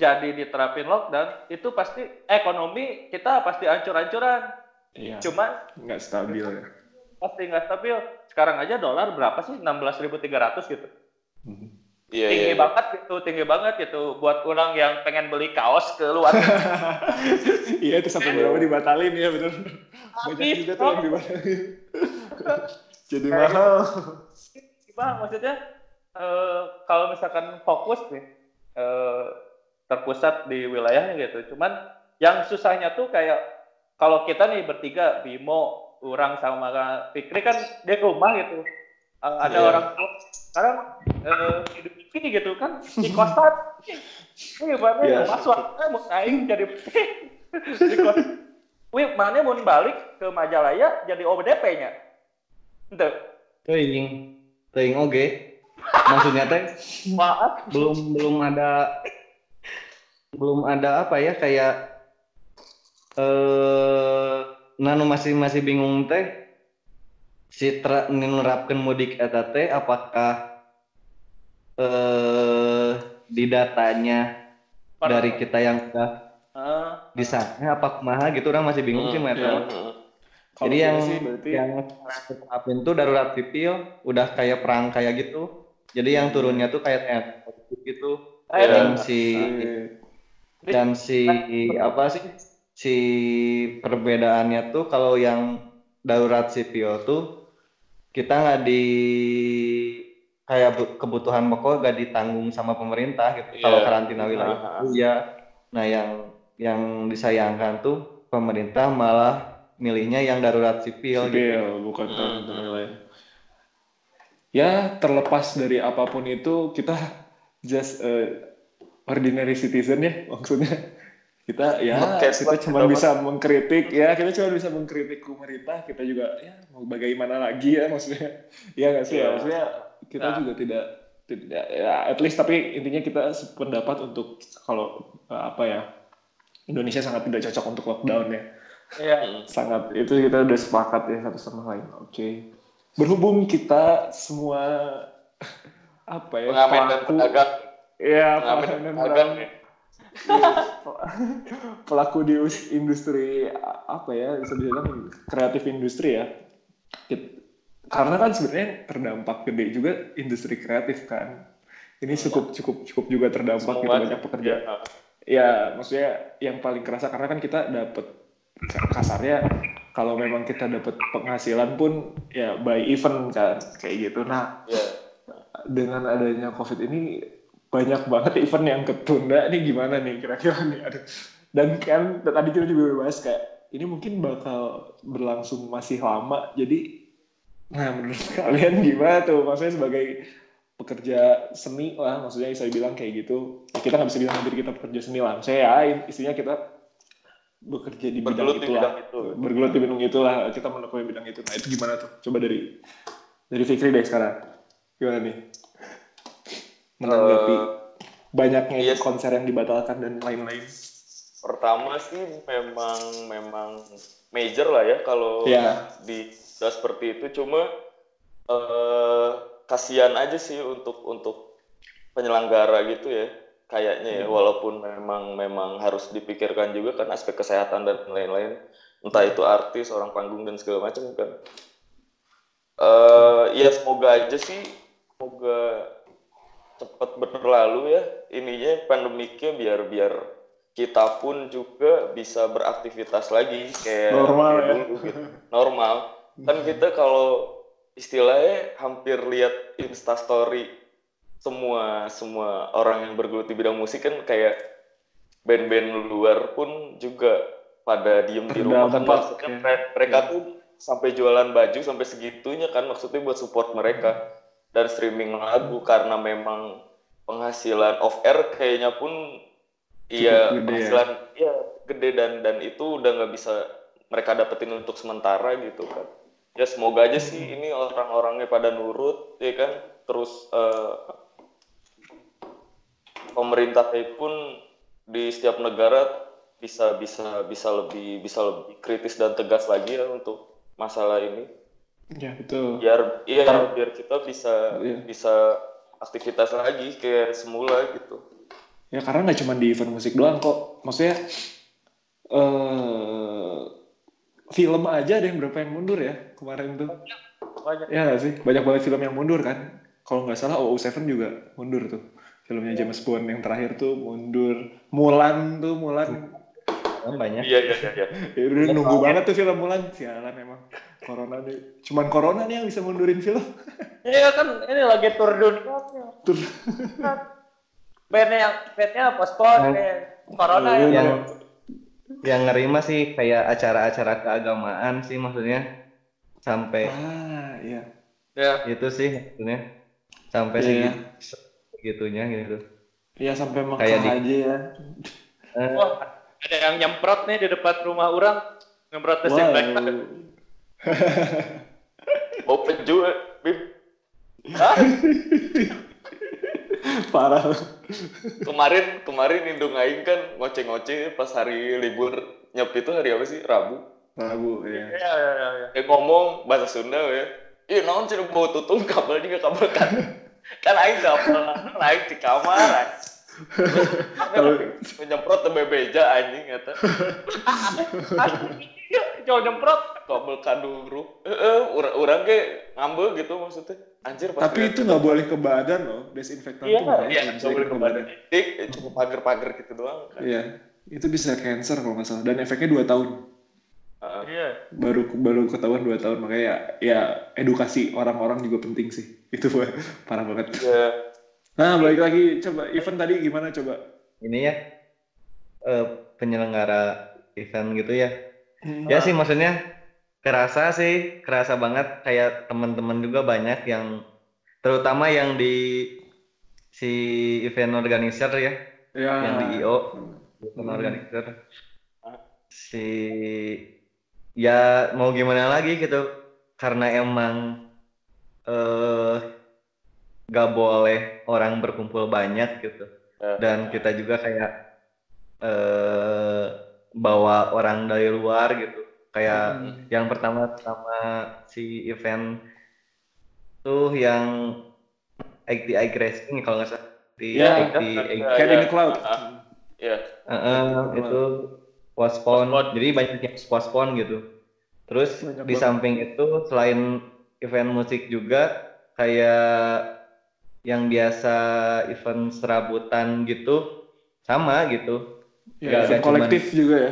jadi diterapin lockdown, itu pasti ekonomi kita pasti ancur-ancuran. iya Cuman nggak stabil ya pasti nggak stabil. Sekarang aja dolar berapa sih? 16.300 gitu. Hmm. Iya, tinggi iya. banget gitu, tinggi banget gitu. Buat orang yang pengen beli kaos ke luar iya itu sampai berapa dibatalin ya bener banyak Habis, juga tuh yang dibatalin jadi Kayak mahal gimana maksudnya eh, kalau misalkan fokus nih eh, terpusat di wilayahnya gitu. Cuman yang susahnya tuh kayak kalau kita nih bertiga Bimo, orang sama Fikri kan dia ke rumah gitu. Eh, ada Iya. orang tua sekarang eh, hidup ini gitu kan di kosan. Ini Iya. ya? Masuk mau aing jadi di kos. Wih, mana mau balik ke Majalaya jadi ODP-nya? Ente, Teuing. Teuing oge. Maksudnya teh maaf. belum belum ada belum ada apa ya kayak eh nanu masih masih bingung teh si tra, menerapkan mudik eta teh apakah eh di datanya dari kita yang udah Eh, di sana apa kumaha gitu orang masih bingung sih Hmm, iya. Mm-mm. Kalau Jadi yang sih berarti yang terapin tuh darurat sipil udah kayak perang kayak gitu. Jadi yang turunnya tuh kayak TNI gitu. Iya. Dan si eh, dan si apa sih si perbedaannya tuh kalau yang darurat sipil tuh kita nggak di kayak bu- kebutuhan pokok nggak ditanggung sama pemerintah gitu. Iya. Kalau karantina wilayah Aha. itu ya. Nah yang yang disayangkan tuh pemerintah malah milihnya yang darurat sipil, gitu. sipil bukan Hmm. karantina wilayah ya terlepas dari apa pun itu kita just eh, ordinary citizen ya maksudnya kita ya kita cuma bisa mengkritik ya kita cuma bisa mengkritik pemerintah kita juga ya mau bagaimana lagi ya maksudnya ya nggak sih ya maksudnya kita Nah. juga tidak tidak ya at least tapi intinya kita sependapat untuk kalau eh, apa ya Indonesia sangat tidak cocok untuk lockdown ya Iya. Mm. sangat itu kita udah sepakat ya satu sama lain oke berhubung kita semua apa ya Pengamen dan pelaku pedagang. Ya dan pedagang. pedagang. pelaku di us- industri apa ya bisa dibilang kreatif industri ya karena kan sebenarnya terdampak gede juga industri kreatif kan ini cukup cukup cukup juga terdampak gitu banyak pekerja ya. ya maksudnya yang paling kerasa karena kan kita dapat kasarnya kalau memang kita dapat penghasilan pun ya by event kan kayak gitu nah Iya. dengan adanya covid ini banyak banget event yang ketunda nih gimana nih kira-kira nih? Aduh. Dan kan tadi kita juga bahas kayak ini mungkin bakal berlangsung masih lama jadi nah menurut kalian gimana tuh? Maksudnya sebagai pekerja seni lah maksudnya saya bilang kayak gitu. Ya, kita nggak bisa bilang diri kita pekerja seni lah saya ya istrinya kita bekerja di bidang di itu. bergelut di bidang itulah kita menekuni bidang itu. Nah itu gimana tuh? Coba dari dari Fikri deh sekarang. Gimana nih menanggapi Eh, banyaknya iya. konser yang dibatalkan dan lain-lain. Pertama sih memang memang major lah ya kalau ya di udah seperti itu. Cuma eh kasihan aja sih untuk untuk penyelenggara gitu ya kayaknya ya. Walaupun memang memang harus dipikirkan juga kan aspek kesehatan dan lain-lain. Entah itu artis orang panggung dan segala macam kan. Eh ya semoga aja sih semoga cepat berlalu ya ininya pandemiknya biar biar kita pun juga bisa beraktivitas lagi kayak Normal kayak ya. dulu gitu. normal kan kita kalau istilahnya hampir lihat instastory semua semua orang yang bergelut di bidang musik kan kayak band-band luar pun juga pada diem di rumah kan maksudnya ya. mere- mereka tuh sampai jualan baju sampai segitunya kan maksudnya buat support mereka dan streaming lagu karena memang penghasilan off air kayaknya pun iya ya. penghasilan iya gede dan dan itu udah nggak bisa mereka dapetin untuk sementara gitu kan ya semoga aja sih Hmm. ini orang-orangnya pada nurut ya kan terus eh, pemerintahnya pun di setiap negara bisa bisa bisa lebih bisa lebih kritis dan tegas lagi ya untuk masalah ini ya betul. Biar iya Karena- biar kita bisa Iya. bisa aktivitas lagi kayak semula gitu. Ya karena nggak cuma di event musik doang kok. Maksudnya eh film aja ada yang berapa yang mundur ya kemarin tuh? Banyak. Ya sih? Banyak banget film yang mundur kan? Kalau nggak salah OO7 juga mundur tuh. Filmnya James Bond yang terakhir tuh mundur. Mulan tuh Mulan. Banyak. iya iya iya iya. ya, udah nunggu banget tuh film Mulan. Sialan emang corona nih. Cuman corona nih yang bisa mundurin film. Iya kan ini lagi tur dunia Tur. bandnya bandnya postpone band corona ya? Yang yang ngeri mah sih kayak acara-acara keagamaan sih maksudnya. Sampai ah iya. Ya. itu sih maksudnya. Sampai Iya, segitu segitunya gitu. ya sampai Mekah Kayak di- aja ya. Eh, wah ada yang nyemprot nih di depan rumah orang. Nyemprot desinfektan wow. mau peju eh, bim. Hah? parah. Kemarin kemarin indung aing kan ngoceh-ngoceh pas hari libur. Nyep itu hari apa sih? Rabu. Rabu ya iya iya iya dia ngomong bahasa Sunda ya. Iya naon sih mau tutung kabel juga kabel kan? Kan aing kabel aing di kamar aing. Kalau- nyemprot bebeja anjing eta Jauh nyemprot kabel kaduru heeh urang urang ge ngambel gitu maksudnya anjir pas tapi itu nggak boleh ke badan loh desinfektan iya tuh nggak iya bisa nggak boleh ke ke badan dik cuma pagar-pagar gitu doang kan Iya, itu bisa cancer kalau nggak salah. Dan efeknya dua tahun. Heeh. Iya. Baru baru ketahuan dua tahun. Makanya ya, ya edukasi orang-orang juga penting sih. Itu parah banget. ya Nah, balik lagi coba event tadi gimana coba? ini ya eh, penyelenggara event gitu ya. Ya sih maksudnya kerasa sih, kerasa banget kayak teman-teman juga banyak yang terutama yang di si event organizer ya, Ya. yang di IO, event Hmm. organizer. Si ya mau gimana lagi gitu karena emang eh gak boleh orang berkumpul banyak gitu Ya. dan kita juga kayak eh bawa orang dari luar gitu kayak Hmm. yang pertama sama si event tuh yang ATI Racing kalau nggak salah di Cat ya. in the Cloud. Ah. ya Heeh, itu postpone Postpone. jadi banyak yang postpone gitu terus Banyak di banget. samping itu selain event musik juga kayak yang biasa event serabutan gitu sama gitu Ya, Nggak- event nggak cuman- kolektif juga ya.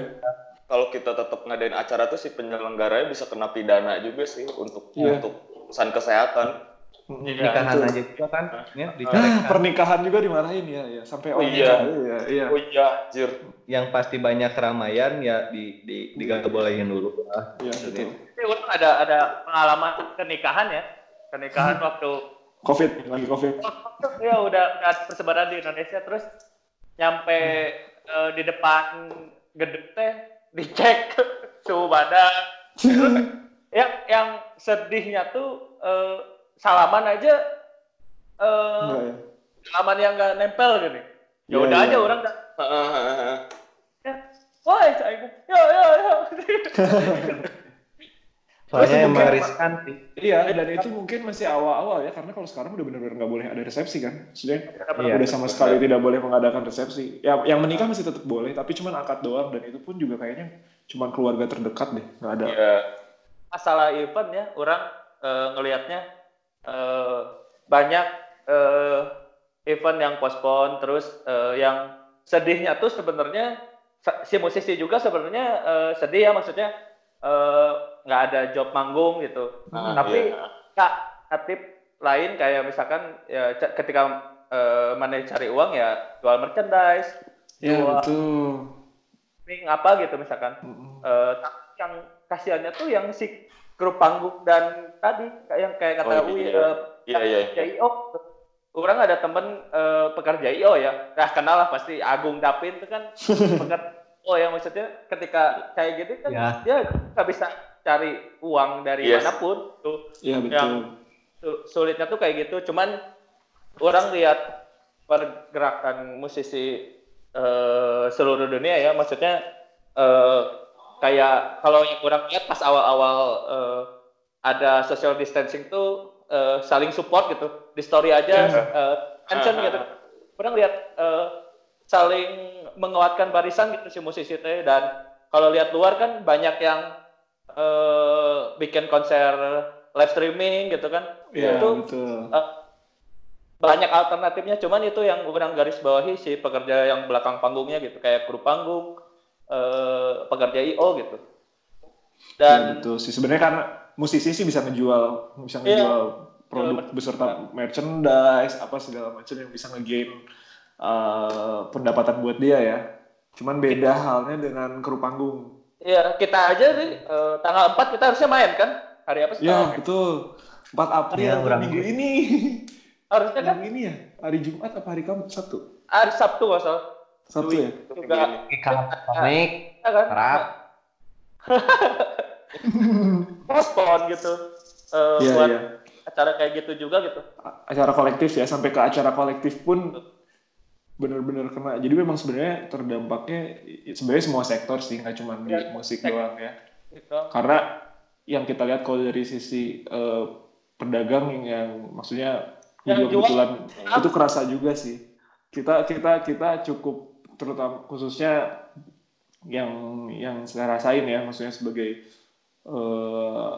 kalau kita tetap ngadain acara tuh si penyelenggaranya bisa kena pidana juga sih untuk Iya. untuk urusan kesehatan Mm, Iya, Nikahan betul. aja juga kan, ya, Nah, dicorekan. pernikahan juga dimarahin ya, ya sampai Oh, iya. iya, iya. Oh iya, anjir. Yang pasti banyak keramaian ya di di digak bolehin dulu lah. Iya, betul. Tapi ada ada pengalaman pernikahan ya. Pernikahan waktu Covid, lagi Covid. ya udah udah persebaran di Indonesia terus nyampe eh, di depan gedung teh dicek suhu badan. Terus yang yang sedihnya tuh eh, salaman aja eh Enggak ya? salaman yang nggak nempel gini. Ya Iya, udah iya. aja orang dah. Ya, Woi, saya ya ya ya. Soalnya mungkin- riskan sih. Iya, dan itu mungkin masih awal-awal ya, karena kalau sekarang udah benar-benar nggak boleh ada resepsi kan, maksudnya Iya, udah sama sekali tidak boleh mengadakan resepsi. Ya, yang menikah masih tetap boleh, tapi cuman akad doang dan itu pun juga kayaknya cuman keluarga terdekat deh, nggak ada. Iya. Masalah event ya, orang eh, ngelihatnya eh, banyak eh, event yang postpone, terus eh, yang sedihnya tuh sebenarnya si musisi juga sebenarnya eh, sedih ya maksudnya eh, nggak ada job manggung gitu. Hmm, Tapi iya. kak tip lain kayak misalkan ya ketika eh, mana cari uang ya jual merchandise, Ya jual betul. apa gitu misalkan. Mm-mm. Eh, tapi yang kasihannya tuh yang si grup panggung dan tadi kayak yang kayak kata Oh, iya. eh, Iya, iya. IO orang ada temen eh, pekerja IO ya nah kenal lah pasti Agung Dapin itu kan pekerja oh ya maksudnya ketika kayak gitu kan Ya. dia nggak bisa cari uang dari Yes. mana pun tuh Iya betul. Yang- Su- sulitnya tuh kayak gitu cuman orang lihat pergerakan musisi eh, seluruh dunia ya maksudnya eh, kayak kalau yang orang lihat pas awal-awal eh, ada social distancing tuh eh, saling support gitu di story aja Iya. eh, mention Ah, gitu orang lihat eh, saling menguatkan barisan gitu si musisi teh dan kalau lihat luar kan banyak yang eh, bikin konser live streaming gitu kan Iya itu betul. banyak alternatifnya cuman itu yang orang garis bawahi si pekerja yang belakang panggungnya gitu kayak kru panggung eh, pekerja IO gitu Iya dan betul sih. Sebenarnya karena musisi sih bisa ngejual, bisa Iya. ngejual produk beserta merchandise apa segala macam yang bisa nge-gain eh, pendapatan buat dia ya. Cuman beda halnya dengan kru panggung. ya kita aja nih eh, tanggal 4 kita harusnya main kan hari apa sih Ya tanggal- betul. 4 April Iya, kurang minggu lebih. ini. harusnya kan Minggu ini ya? Hari Jumat apa hari Kamis? Sabtu? hari Sabtu nggak salah Sabtu ya? juga Komik, ya kan harap. postpone gitu Eh, Iya, buat iya. acara kayak gitu juga gitu acara kolektif ya sampai ke acara kolektif pun benar-benar kena. Jadi memang sebenarnya terdampaknya sebenarnya semua sektor sih nggak cuma di Ya, musik doang ya. karena yang kita lihat kalau dari sisi eh, pedagang yang, yang maksudnya Yang juga jual- kebetulan itu kerasa juga sih. Kita kita kita cukup terutama khususnya yang yang saya rasain ya maksudnya sebagai eh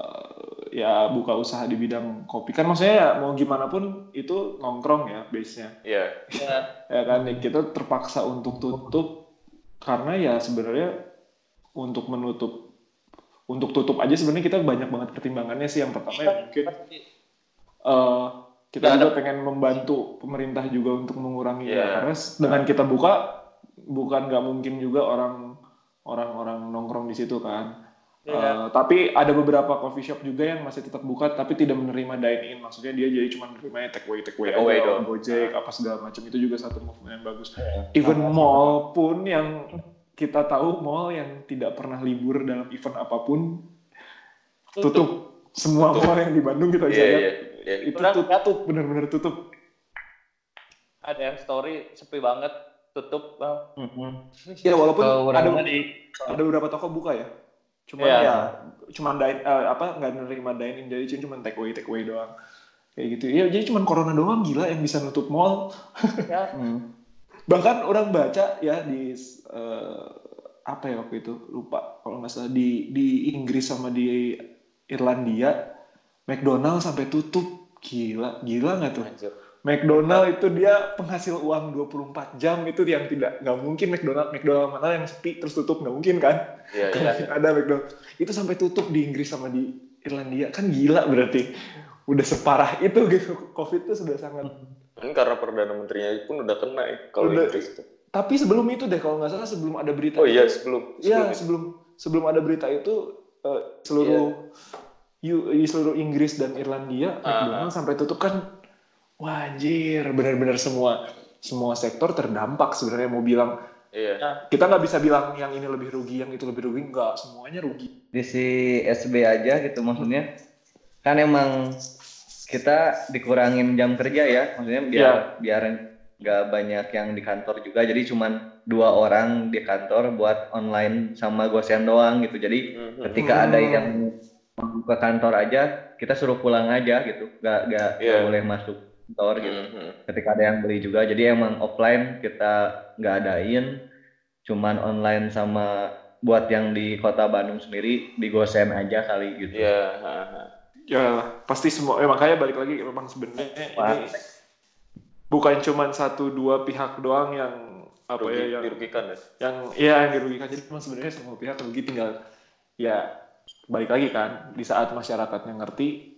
ya buka usaha di bidang kopi. Kan maksudnya ya mau gimana pun itu nongkrong ya base nya Iya. ya ya kan ya kita terpaksa untuk tutup karena ya sebenarnya untuk menutup untuk tutup aja sebenarnya kita banyak banget pertimbangannya sih. Yang pertama ya mungkin eh, kita Nggak juga pengen membantu pemerintah juga untuk mengurangi ya karena dengan kita buka bukan nggak mungkin juga orang orang-orang nongkrong di situ kan Iya. Eh, tapi ada beberapa coffee shop juga yang masih tetap buka tapi tidak menerima dine in maksudnya dia jadi cuma menerimanya take away take away Take away aja gojek apa segala macam. Itu juga satu movement yang bagus. Iya. even mall pun yang kita tahu mall yang tidak pernah libur dalam event apa pun tutup, semua mall yang di Bandung kita Iya, lihat iya. iya. itu Orang tutup. benar-benar tutup. Ada yang story sepi banget tutup Bang. Mhm. ya walaupun Kalau ada di ada beberapa toko buka ya cuman Iya. ya cuman dine eh, apa nggak nerima dine in jadi cuma take away take away doang kayak gitu ya jadi cuman corona doang gila yang bisa nutup mall ya Hmm. bahkan orang baca ya di eh, apa ya waktu itu lupa kalau nggak salah di di Inggris sama di Irlandia McDonald sampai tutup gila gila nggak tuh Anjir. McDonald itu dia penghasil uang 24 jam itu yang tidak nggak mungkin McDonald McDonald mana yang sepi terus tutup nggak mungkin kan Iya, Nggak iya. mungkin ada McDonald itu sampai tutup di Inggris sama di Irlandia kan gila berarti udah separah itu gitu covid itu sudah sangat Kan karena perdana menterinya pun udah kena ya kalau Udah. Inggris tuh. tapi sebelum itu deh kalau nggak salah sebelum ada berita Oh iya itu- sebelum Iya sebelum itu. sebelum sebelum ada berita itu eh, seluruh Yu- di seluruh Inggris dan Irlandia Ah. McDonald sampai tutup kan wajir benar-benar semua semua sektor terdampak sebenarnya mau bilang. Iya. kita nggak bisa bilang yang ini lebih rugi yang itu lebih rugi. Nggak semuanya rugi. Di si SB aja gitu maksudnya. Kan emang kita dikurangin jam kerja ya. Maksudnya biar Iya. biar nggak banyak yang di kantor juga. Jadi cuman dua orang di kantor buat online sama gosen doang gitu. Jadi Mhm. ketika ada yang mau ke kantor aja kita suruh pulang aja gitu. Nggak nggak Iya. boleh masuk kantor gitu Mhm. ketika ada yang beli juga jadi emang offline kita nggak adain cuman online sama buat yang di kota Bandung sendiri di gosen aja kali gitu Iya. ha-ha. ya pasti semua eh, makanya balik lagi memang sebenarnya Wah. ini bukan cuma satu dua pihak doang yang apa Rugi- ya yang dirugikan ya. yang iya yang dirugikan jadi memang sebenarnya semua pihak rugi tinggal ya balik lagi kan di saat masyarakatnya ngerti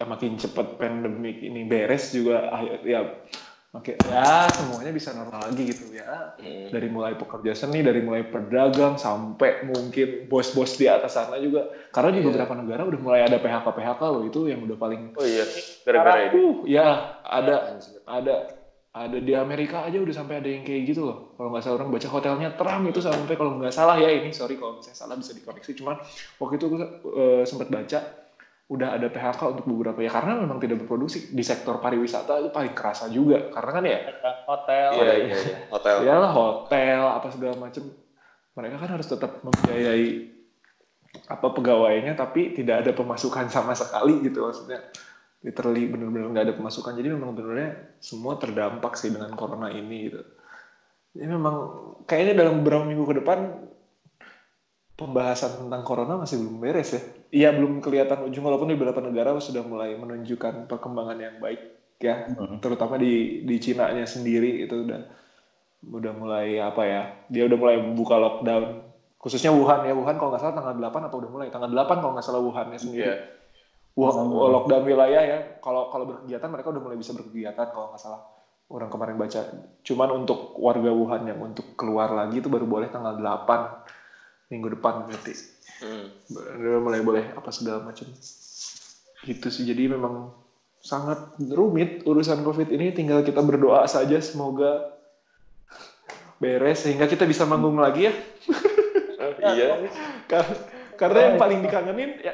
ya makin cepat pandemik ini beres juga akhir ya makin ya semuanya bisa normal lagi gitu ya Mhm. dari mulai pekerja seni dari mulai pedagang sampai mungkin bos-bos di atas sana juga karena di Iya. beberapa negara udah mulai ada PHK PHK loh itu yang udah paling Oh iya. Gara-gara ini. Uh, ya ada Anjir. ada ada di Amerika aja udah sampai ada yang kayak gitu loh kalau nggak salah orang baca hotelnya Trump itu sampai kalau nggak salah ya ini sorry kalau misalnya salah bisa dikoreksi cuman waktu itu gue eh, sempat baca udah ada PHK untuk beberapa ya karena memang tidak berproduksi. Di sektor pariwisata itu paling kerasa juga karena kan ya hotel. Iya iya iya. Hotel. iyalah hotel apa segala macam mereka kan harus tetap membiayai apa pegawainya tapi tidak ada pemasukan sama sekali gitu maksudnya. Literally benar-benar nggak ada pemasukan. Jadi memang benar-benar semua terdampak sih dengan corona ini gitu. Jadi memang kayaknya dalam beberapa minggu ke depan pembahasan tentang corona masih belum beres ya. Iya belum kelihatan ujung walaupun di beberapa negara sudah mulai menunjukkan perkembangan yang baik ya. Mhm. terutama di di Cina-nya sendiri itu udah udah mulai apa ya dia udah mulai buka lockdown. Khususnya Wuhan ya Wuhan kalau nggak salah tanggal 8 apa udah mulai? Tanggal 8 kalau nggak salah Wuhannya sendiri. Iya. Wah, Hmm. lockdown wilayah ya. Kalau kalau berkegiatan mereka udah mulai bisa berkegiatan kalau nggak salah. Orang kemarin baca. Cuman untuk warga Wuhan yang untuk keluar lagi itu baru boleh tanggal 8 minggu depan berarti Mhm. udah mulai boleh apa segala macam gitu sih jadi memang sangat rumit urusan covid ini tinggal kita berdoa saja semoga beres sehingga kita bisa manggung lagi ya Iya. Kar- karena yang paling dikangenin ya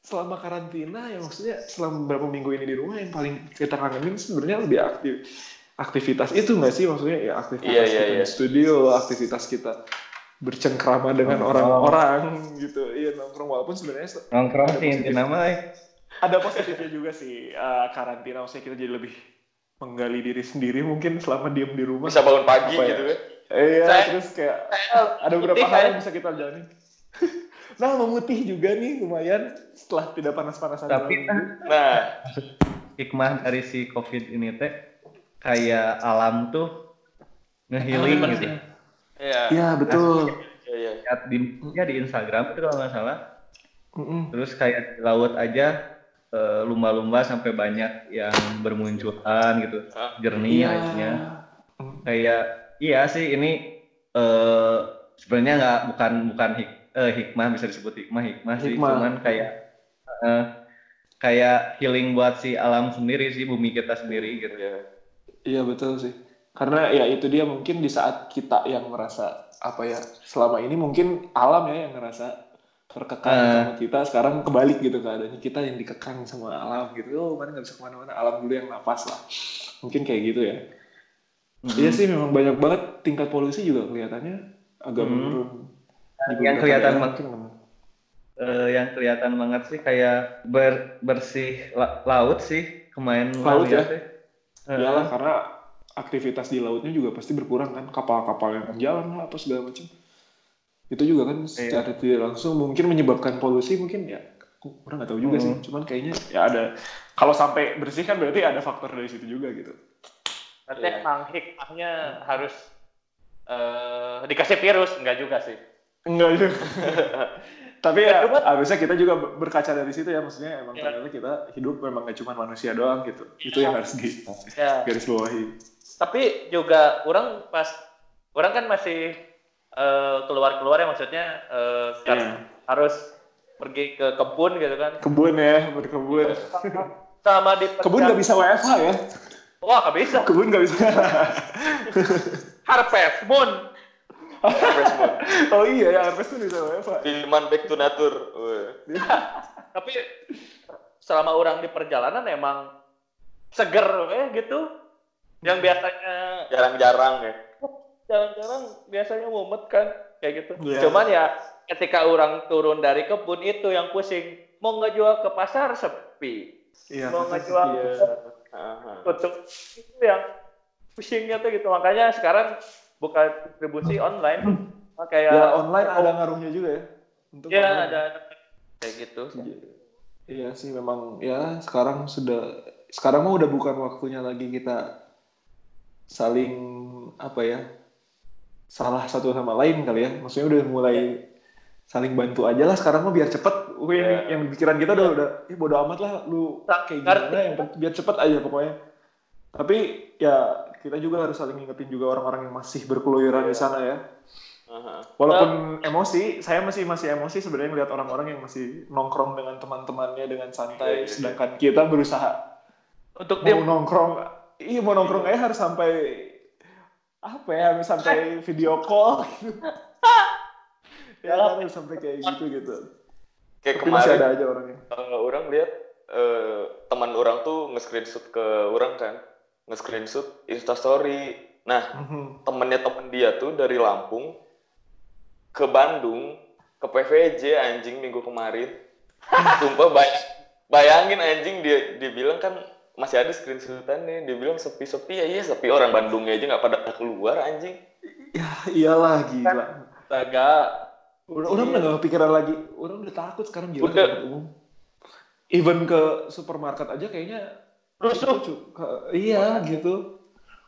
selama karantina ya maksudnya selama beberapa minggu ini di rumah yang paling kita kangenin sebenarnya lebih aktif aktivitas itu nggak sih maksudnya ya aktivitas Iya, iya, kita iya. di studio aktivitas kita bercengkrama dengan orang-orang gitu. Iya nongkrong. Walaupun sebenarnya se- nongkrong sih mah eh. ada positifnya juga sih eh, karantina. Maksudnya kita jadi lebih menggali diri sendiri mungkin selama diem di rumah. Bisa bangun pagi Apa ya? gitu kan. iya Saya- terus kayak Saya ada beberapa hal yang bisa kita jalani. Nah memutih juga nih lumayan setelah tidak panas-panasan Tapi minggu. Nah, hikmah dari si covid ini teh kayak alam tuh ngehealing gitu Iya. Iya betul. iya iya. lihat di ya di Instagram itu kalau nggak salah Mm-mm. terus kayak di laut aja eh, lumba-lumba sampai banyak yang bermunculan gitu Hah? jernih Iya. airnya kayak iya sih ini eh sebenarnya nggak bukan bukan hik, eh, hikmah bisa disebut hikmah hikmah sih Hikmah. cuman kayak eh, kayak healing buat si alam sendiri sih bumi kita sendiri gitu Iya. Iya betul sih. Karena ya itu dia mungkin di saat kita yang merasa apa ya selama ini mungkin alam ya yang ngerasa terkekang Eh. sama kita sekarang kebalik gitu keadaannya kita yang dikekang sama alam gitu oh mana nggak bisa ke mana-mana alam dulu yang napas lah mungkin kayak gitu ya iya sih memang banyak banget tingkat polusi juga kelihatannya agak Hmm. menurun yang kelihatan banget. Eh, yang kelihatan banget sih kayak ber- bersih la- laut sih kemarin Laut ya? sih. Eh, Iyalah karena aktivitas di lautnya juga pasti berkurang kan kapal-kapal yang jalan lah apa segala macam itu juga kan Iya. secara tidak langsung mungkin menyebabkan polusi mungkin ya orang nggak tahu juga sih Hmm. cuman kayaknya ya ada kalau sampai bersih kan berarti ada faktor dari situ juga gitu Berarti Iya. emang hikmahnya harus eh, dikasih virus, enggak juga sih. Enggak juga. Tapi ya harusnya kita juga ber- berkaca dari situ ya, maksudnya emang Ya. ternyata kita hidup memang gak cuma manusia doang gitu. Itu yang harus di Ya. garis bawahi. Tapi juga orang pas orang kan masih eh, keluar-keluar ya maksudnya eh, kan Iya. harus pergi ke kebun gitu kan. Kebun ya, berkebun. Sama di Kebun nggak bisa WFH ya? Wah, nggak bisa. Kebun nggak bisa. Harvest Moon. Oh iya ya, harvest tuh bisa WFH. Demand back to nature. Tapi selama orang di perjalanan emang seger ya gitu. Yang biasanya Jarang-jarang ya. jarang-jarang biasanya mumet kan kayak gitu. Iya. Cuman ya ketika orang turun dari kebun itu yang pusing. Mau ngejual ke pasar sepi. Iya. Mau ngejual iya. ke Aha. tutup itu yang pusingnya tuh gitu. Makanya sekarang buka distribusi online. Kayak Ya online ada ngaruhnya juga ya. Untuk ya online. ada kayak gitu. Iya sih memang ya sekarang sudah sekarang mah udah bukan waktunya lagi kita saling apa ya salah satu sama lain kali ya. Maksudnya udah mulai saling bantu aja lah. Sekarang mah biar cepet. Wih, Iya. yang pikiran kita udah udah ya bodo amat lah lu kayak gimana yang biar cepet aja pokoknya. Tapi ya kita juga harus saling ngingetin juga orang-orang yang masih berkeluyuran di sana ya. Walaupun emosi, saya masih masih emosi sebenarnya ngeliat orang-orang yang masih nongkrong dengan teman-temannya dengan Iya, santai, iya, iya. sedangkan kita berusaha Untuk mau dia nongkrong, iya mau nongkrong aja harus sampai apa ya, harus sampai video call, gitu. ya kan, harus sampai kayak gitu gitu. Kayak Tapi masih kemarin ada aja orangnya. eh, orang lihat eh, teman orang tuh nge-screenshot ke orang kan. Nge-screenshot Instastory. Nah, Mhm. temennya temen dia tuh dari Lampung ke Bandung ke PVJ anjing minggu kemarin. Sumpah bay- bayangin anjing dia dia bilang kan masih ada screenshotannya dia bilang sepi-sepi ya iya sepi orang Bandungnya aja nggak pada keluar anjing Ya iyalah gila. astaga Orang, orang udah gak kepikiran lagi, orang udah takut sekarang gila Udah. umum. Even ke supermarket aja kayaknya rusuh iya gitu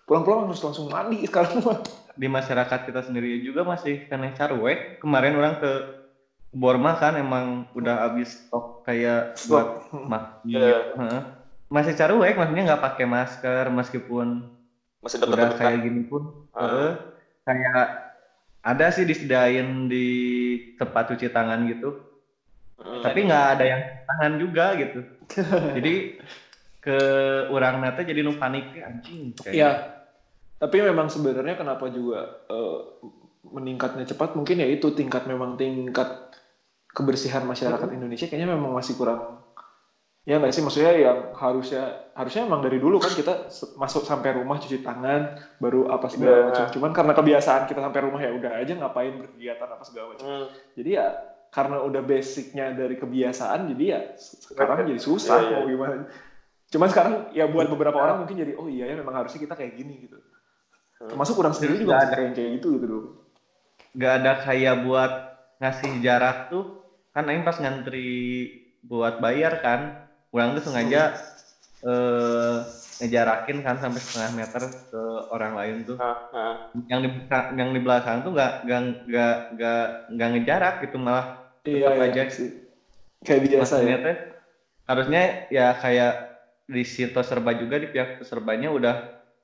pulang-pulang harus langsung mandi sekarang mah di masyarakat kita sendiri juga masih kena carwek. Kemarin orang ke Borma kan emang udah habis stok kayak buat Stok. masjid. Masih carwek, maksudnya nggak pakai masker meskipun masih udah deket-deket kayak gini pun. Heeh. kayak ada sih disediain di tempat cuci tangan gitu, Hmm. tapi nggak ada yang tangan juga gitu. Jadi ke orang nate jadi nu panik anjing. kayak Iya. tapi memang sebenarnya kenapa juga eh, meningkatnya cepat mungkin ya itu tingkat memang tingkat kebersihan masyarakat Indonesia kayaknya memang masih kurang ya nggak sih maksudnya yang harusnya harusnya emang dari dulu kan kita masuk sampai rumah cuci tangan baru apa segala Iya. macam. Cuman karena kebiasaan kita sampai rumah ya udah aja ngapain berkegiatan apa segala macam. Hmm. jadi ya karena udah basicnya dari kebiasaan jadi ya se- sekarang jadi susah Iya, iya. mau gimana. Cuman sekarang ya buat beberapa orang mungkin jadi oh iya ya memang harusnya kita kayak gini gitu. Termasuk orang sendiri juga masih kayak kayak gitu gitu loh nggak ada kayak buat ngasih jarak tuh. Kan Aing pas ngantri buat bayar kan orang tuh sengaja eh ngejarakin kan sampai setengah meter ke orang lain tuh. Ah, ah. yang di belakang- yang di belakang tuh nggak nggak nggak nggak nggak ngejarak gitu malah. Iya Tetap iya aja. sih. Kayak biasa maksudnya ya. teh harusnya ya kayak di situ serba juga di pihak serbanya udah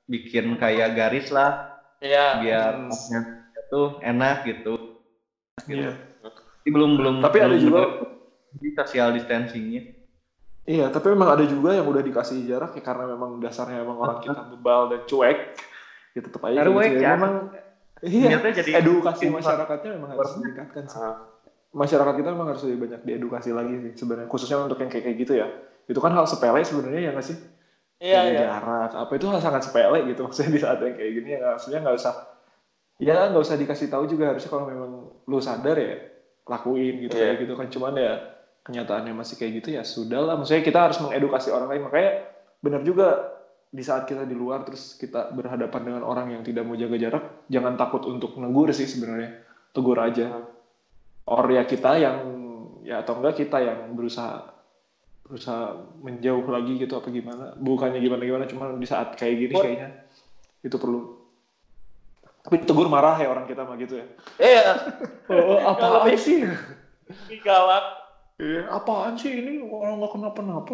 bikin kayak garis lah. Ya biar Hmm. pasnya tuh enak gitu. Iya. Tapi belum belum Tapi ada belum juga bener di social distancingnya Iya, tapi memang ada juga yang udah dikasih jarak ya karena memang dasarnya memang orang kita bebal dan cuek. Ya tetap aja gitu. ya. Memang iya, Ternyata jadi edukasi info- masyarakatnya memang harus ditingkatkan sih. Masyarakat kita memang harus lebih banyak diedukasi lagi sih sebenarnya khususnya untuk yang kayak kayak gitu ya. Itu kan hal sepele sebenarnya ya nggak sih? iya iya jarak apa itu hal sangat sepele gitu maksudnya di saat yang kayak gini ya maksudnya nggak usah ya nggak usah dikasih tahu juga harusnya kalau memang lu sadar ya lakuin gitu Iya. kayak gitu kan cuman ya kenyataannya masih kayak gitu ya sudah lah. Maksudnya kita harus mengedukasi orang lain. Makanya benar juga di saat kita di luar terus kita berhadapan dengan orang yang tidak mau jaga jarak jangan takut untuk negur sih sebenarnya. Tegur aja. Or ya kita yang ya atau enggak kita yang berusaha berusaha menjauh lagi gitu apa gimana. Bukannya gimana gimana cuma di saat kayak gini kayaknya itu perlu. Tapi tegur marah ya orang kita mah gitu ya. Iya, Oh, apaan lebih- sih? galak. Iya, apaan sih ini orang nggak kenapa-napa.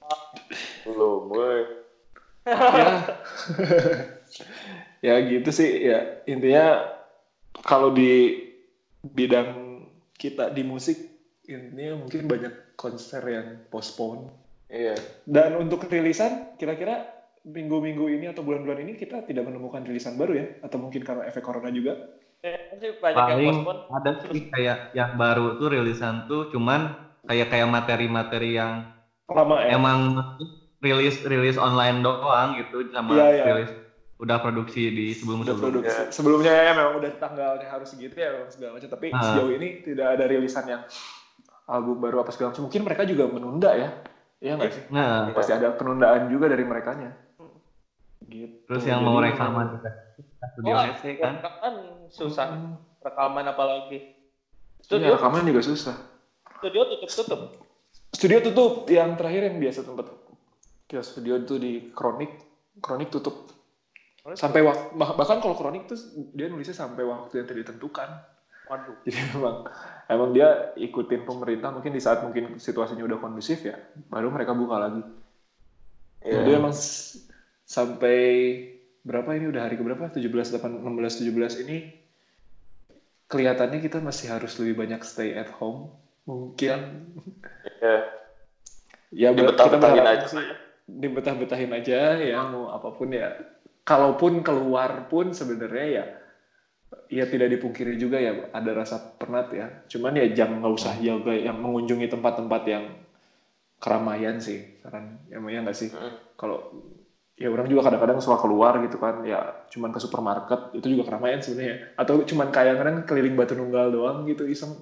Belum, boy. ya. ya gitu sih ya intinya kalau di bidang kita di musik intinya mungkin banyak konser yang postpone Iya. dan untuk rilisan kira-kira minggu-minggu ini atau bulan-bulan ini kita tidak menemukan rilisan baru ya atau mungkin karena efek corona juga Paling ada sih kayak yang baru tuh rilisan tuh cuman kayak kayak materi-materi yang lama ya? emang rilis rilis online doang gitu sama Iya, iya. rilis udah produksi di sebelum udah sebelum produksi. Ya. sebelumnya ya memang udah tanggalnya harus segitu ya memang segala macam. Tapi Ah. sejauh ini tidak ada rilisan yang album baru apa segala macam. Mungkin mereka juga menunda ya. Iya nggak sih? Nah pasti ada penundaan juga dari merekanya. Gitu. Terus yang Jadi mau rekaman juga studio SC kan Rekaman susah. Hmm. Rekaman apalagi. Iya, Studio, rekaman juga susah studio tutup-tutup. studio tutup yang terakhir yang biasa tempat ya studio itu di kronik kronik tutup sampai wak- bah- bahkan kalau kronik tuh dia nulisnya sampai waktu yang tidak ditentukan Waduh. jadi memang emang dia ikutin pemerintah mungkin di saat mungkin situasinya udah kondusif ya baru mereka buka lagi Iya. jadi emang sampai berapa ini? Udah hari keberapa? 17 8 16 17 ini kelihatannya kita masih harus lebih banyak stay at home mungkin. Iya. ya ber- Dibetah-betahin berharap aja. sih. dibetah-betahin aja ya mau apa pun ya. Kalaupun keluar pun sebenarnya ya ya tidak dipungkiri juga ya ada rasa penat ya. Cuman ya jangan nggak usah jaga yang mengunjungi tempat-tempat yang keramaian sih saran ya ya nggak sih? Mm. kalau ya orang juga kadang-kadang suka keluar gitu kan ya cuman ke supermarket itu juga keramaian sebenarnya. Atau cuman kayak kadang keliling batu nunggal doang gitu iseng.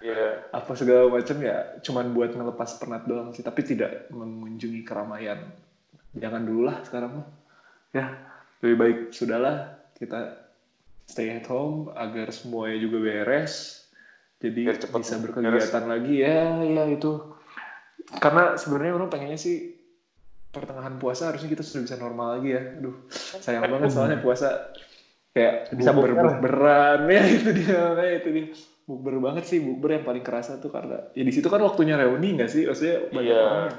Iya. apa segala macam ya cuman buat ngelepas penat doang sih tapi tidak mengunjungi keramaian. Jangan dulu lah sekarang mah. Ya lebih baik sudahlah kita stay at home agar semuanya juga beres. Jadi bisa beres. berkegiatan lagi. Ya ya itu. Karena sebenarnya orang pengennya sih pertengahan puasa harusnya kita sudah bisa normal lagi ya aduh sayang banget soalnya puasa kayak Bisa bukber. bukberan ya itu dia makanya itu dia bukber banget sih bukber yang paling kerasa tuh karena ya di situ kan waktunya reuni nggak sih maksudnya banyak Iya. orang yang,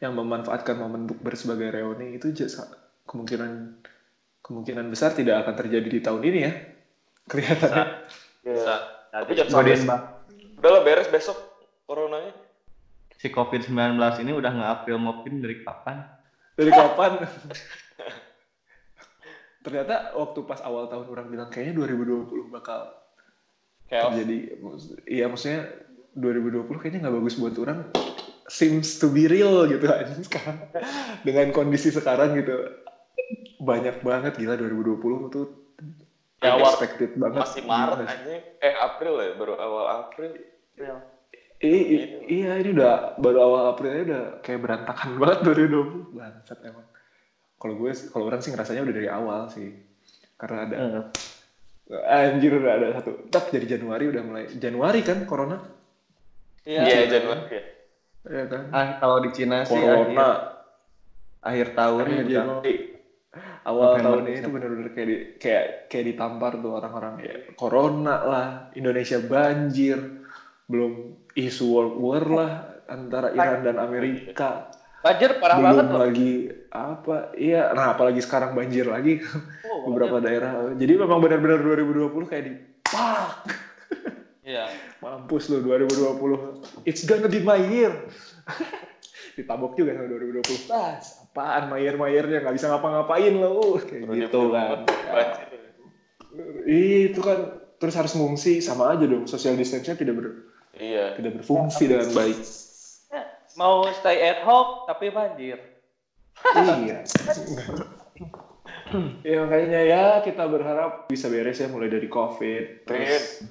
yang memanfaatkan momen bukber sebagai reuni itu jasa- kemungkinan kemungkinan besar tidak akan terjadi di tahun ini ya kelihatannya Iya. Bisa. Tapi jangan sampai bang Udahlah beres besok coronanya. Si covid 19 ini udah nge-April Mopin dari kapan dari kapan ternyata waktu pas awal tahun orang bilang kayaknya 2020 bakal chaos. terjadi iya maksudnya 2020 kayaknya nggak bagus buat orang seems to be real gitu aja sekarang dengan kondisi sekarang gitu banyak banget gila 2020 tuh Ya, awal- unexpected banget Masih Maret Gila. anjing. Eh April ya, baru awal April. I- i- iya ini udah baru awal April udah kayak berantakan banget 2020 bangsat emang. Kalau gue kalau orang sih ngerasanya udah dari awal sih. Karena ada anjir udah ada satu. Tak jadi Januari udah mulai. Januari kan corona? Iya. Iya, Januari. ya. ya kan? Ah kalau di Cina sih corona. akhir, akhir tahun akhir udah Januari. Awal November, tahun ini tuh bener-bener kayak di, kayak kayak ditampar tuh orang-orang. Ya corona lah Indonesia banjir belum isu world war lah antara Iran dan Amerika. Banjir parah banget belum loh. lagi apa iya nah apalagi sekarang banjir lagi. Oh, beberapa daerah. Jadi memang benar-benar 2020 kayak di pak Iya. mampus lu 2020 it's gonna be my year. Ditabok juga sama 2020 tas apaan mayer-mayernya? Nggak bisa ngapa-ngapain lo kayak gitu kan. Banjir. Itu kan terus harus ngungsi. Sama aja dong social distance-nya tidak ber, Iya. tidak berfungsi dengan baik. Mau stay at home tapi banjir. iya. Ya makanya ya kita berharap bisa beres ya mulai dari covid terus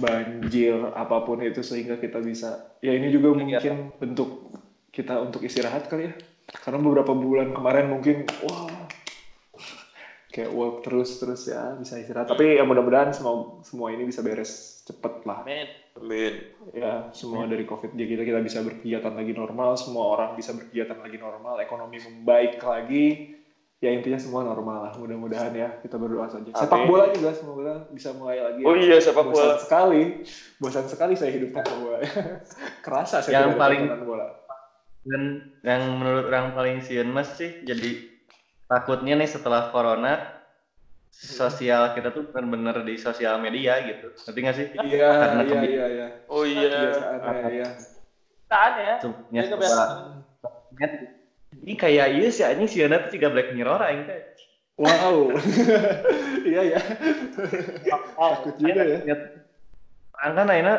banjir apa pun itu sehingga kita bisa ya ini juga mungkin bentuk kita untuk istirahat kali ya. Karena beberapa bulan kemarin mungkin wah kayak work terus terus ya bisa istirahat. Tapi ya mudah-mudahan semua semua ini bisa beres cepet lah Amin. Amin. ya semua dari covid jadi kita kita bisa berkegiatan lagi normal semua orang bisa berkegiatan lagi normal ekonomi membaik lagi ya intinya semua normal lah mudah-mudahan ya kita berdoa saja Amin. sepak bola juga semoga bisa mulai lagi ya. Oh iya sepak bosan bola. sekali bosan sekali saya hidup tanpa bola kerasa saya Yang paling- bola Dan yang menurut orang paling sieun mas sih jadi takutnya nih setelah corona sosial kita tuh benar-benar di sosial media gitu. Ngerti nggak sih? iya Karena iya iya iya Oh iya. kebiasaannya ya Taan ya. Subnya Jadi kebiasaan. Ini kayak iya sih anjing sieuna tuh juga Black Mirror aing teh. wow iya ya takut juga ya Orang kan akhirnya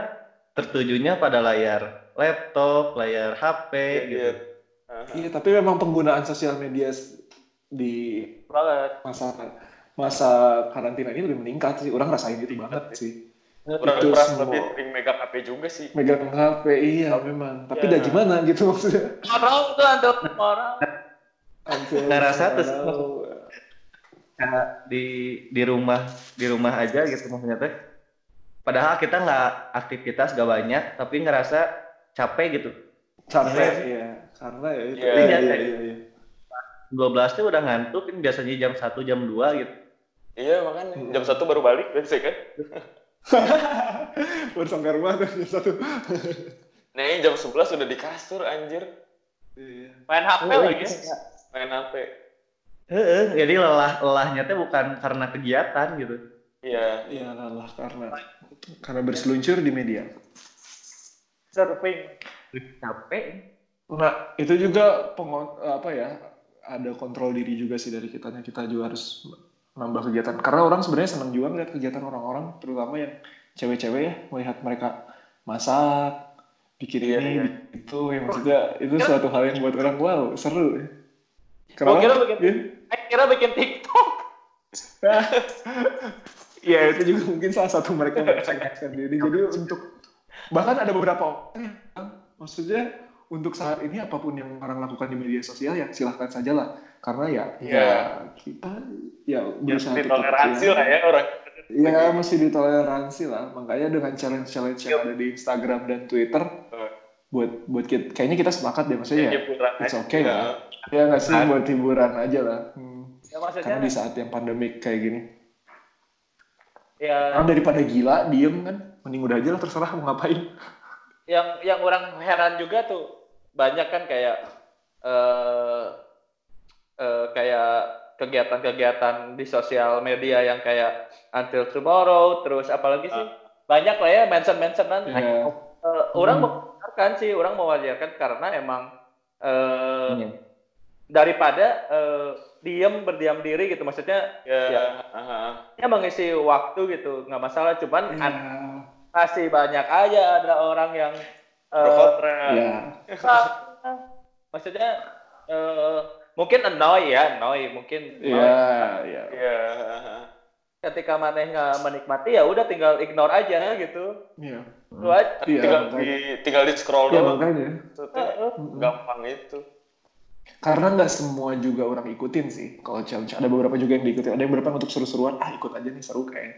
tertujunya pada layar laptop, layar HP gitu. Iya. Aha. iya tapi memang penggunaan sosial media di Banget. masa masa karantina ini lebih meningkat sih orang rasain itu banget sih Orang Itu orang semua. lebih sering megang HP juga sih. megang HP iya memang tapi Iya. dah gimana gitu maksudnya Orang tuh untuk orang. Nggak rasa tuh, now, Kayak di di rumah di rumah aja gitu maksudnya teh. Padahal kita nggak aktivitas gak banyak, tapi ngerasa capek gitu. capek ya karena ya itu Iya, iya, iya. iya, iya. 12 tuh udah ngantuk, kan biasanya jam 1, jam 2 gitu. Iya makanya jam satu baru balik biasa kan. baru sampai rumah tuh jam satu Nih jam 11 udah di kasur anjir Iya. Main HP Oh, lagi. iya. main HP. Heeh, jadi lelah lelahnya teh bukan karena kegiatan gitu. Iya. Iya lelah karena karena berseluncur di media. Surfing. Capek. Nah itu juga pengon apa ya ada kontrol diri juga sih dari kitanya kita juga harus nambah kegiatan karena orang sebenarnya senang juga ngeliat kegiatan orang-orang terutama yang cewek-cewek ya melihat mereka masak bikin Iya, ini iya. itu yang maksudnya itu suatu hal yang buat orang wow seru ya. Gua kira bikin-. Eh, kira bikin TikTok. Iya itu juga mungkin salah satu mereka mengekspresikan diri. Jadi untuk bahkan ada beberapa orang yang maksudnya untuk saat ini apa pun yang orang lakukan di media sosial ya silahkan saja lah. Karena ya ya Iya. kita ya Ya, berusaha tetap toleransi ya, lah ya orang. Ya masih ditoleransi lah. Makanya dengan challenge-challenge yang ada di Instagram dan Twitter Eh. buat buat kita, kayaknya kita sepakat deh maksudnya ya. Hiburan It's aja. okay Iya. lah. Ya nggak sih Kan. buat hiburan aja lah. Hmm. Ya maksudnya Karena di saat yang pandemik kayak gini. ya Orang daripada gila, diem kan, mending udah aja lah terserah mau ngapain. yang yang orang heran juga tuh banyak kan kayak eh eh, kayak kegiatan-kegiatan di sosial media yang kayak until tomorrow terus apalagi sih banyak lah ya mention mentionan Ya, orang Hmm. mewajarkan sih orang mewajarkan karena emang eh Iya. daripada eh, diem berdiam diri gitu maksudnya Ya. Ya. ya mengisi waktu gitu nggak masalah cuman ya, masih banyak aja ada orang yang eh, kontra. ya. maksudnya eh, mungkin annoy ya annoy mungkin Iya, iya. Iya. ketika maneh nggak menikmati ya udah tinggal ignore aja gitu Iya. Itu aja. Iya, tinggal makanya. di tinggal di scroll Ya, doang. makanya. Maksudnya Mm-mm. gampang itu. Karena nggak semua juga orang ikutin sih. Kalau challenge ada beberapa juga yang diikuti. Ada yang beberapa untuk seru-seruan. Ah ikut aja nih seru kayak.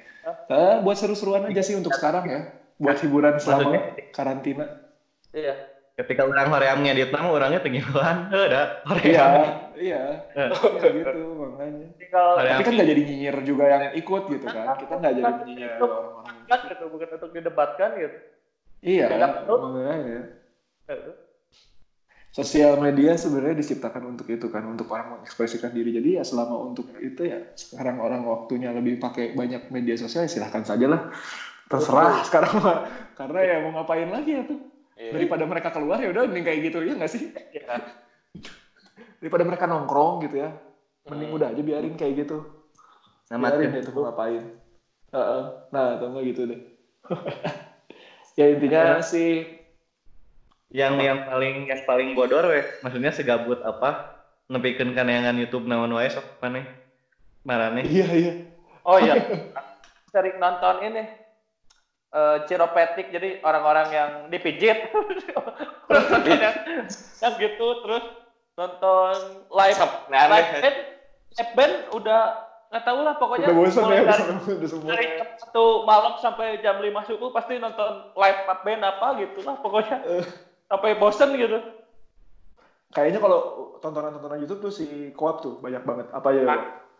Ah, buat seru-seruan aja sih untuk sekarang ya. Buat hiburan selama Maksudnya? karantina. iya Ketika orang hoream ngedit nama orangnya tenggelam, ada Iya, hoream. iya. Eh. Iya gitu makanya. tinggal Tapi kan nggak jadi nyinyir juga yang ikut gitu kan. Kita nggak jadi nyinyir orang-orang. kan gitu bukan untuk didebatkan gitu Iya, makanya. Sosial media sebenarnya diciptakan untuk itu kan, untuk orang mengekspresikan diri. Jadi ya selama untuk itu ya sekarang orang waktunya lebih pakai banyak media sosial ya silahkan saja lah. Terserah sekarang mah. Karena ya mau ngapain lagi ya tuh. Iya. Daripada mereka keluar ya udah mending kayak gitu ya nggak sih? ya. Daripada mereka nongkrong gitu ya. Mending Hmm. udah aja biarin kayak gitu. Nama biarin deh tuh mau ngapain. Heeh. Nah, atau enggak gitu deh. ya intinya sih yang yang paling yang paling bodor weh maksudnya segabut apa nepikeun kanayangan YouTube naon wae sok maneh marane iya iya. oh iya sering nonton ini eh chiropractic jadi orang-orang yang dipijit. Nonton yang, yang gitu terus nonton live. Nah, live band live band udah nggak tahu lah pokoknya Udah bosan mulai ya, dari, dari jam satu malam sampai jam 5 subuh pasti nonton live band apa gitu lah pokoknya. Sampai bosen gitu. Kayaknya kalau tontonan-tontonan YouTube tuh si Koap tuh banyak banget. Apa ya?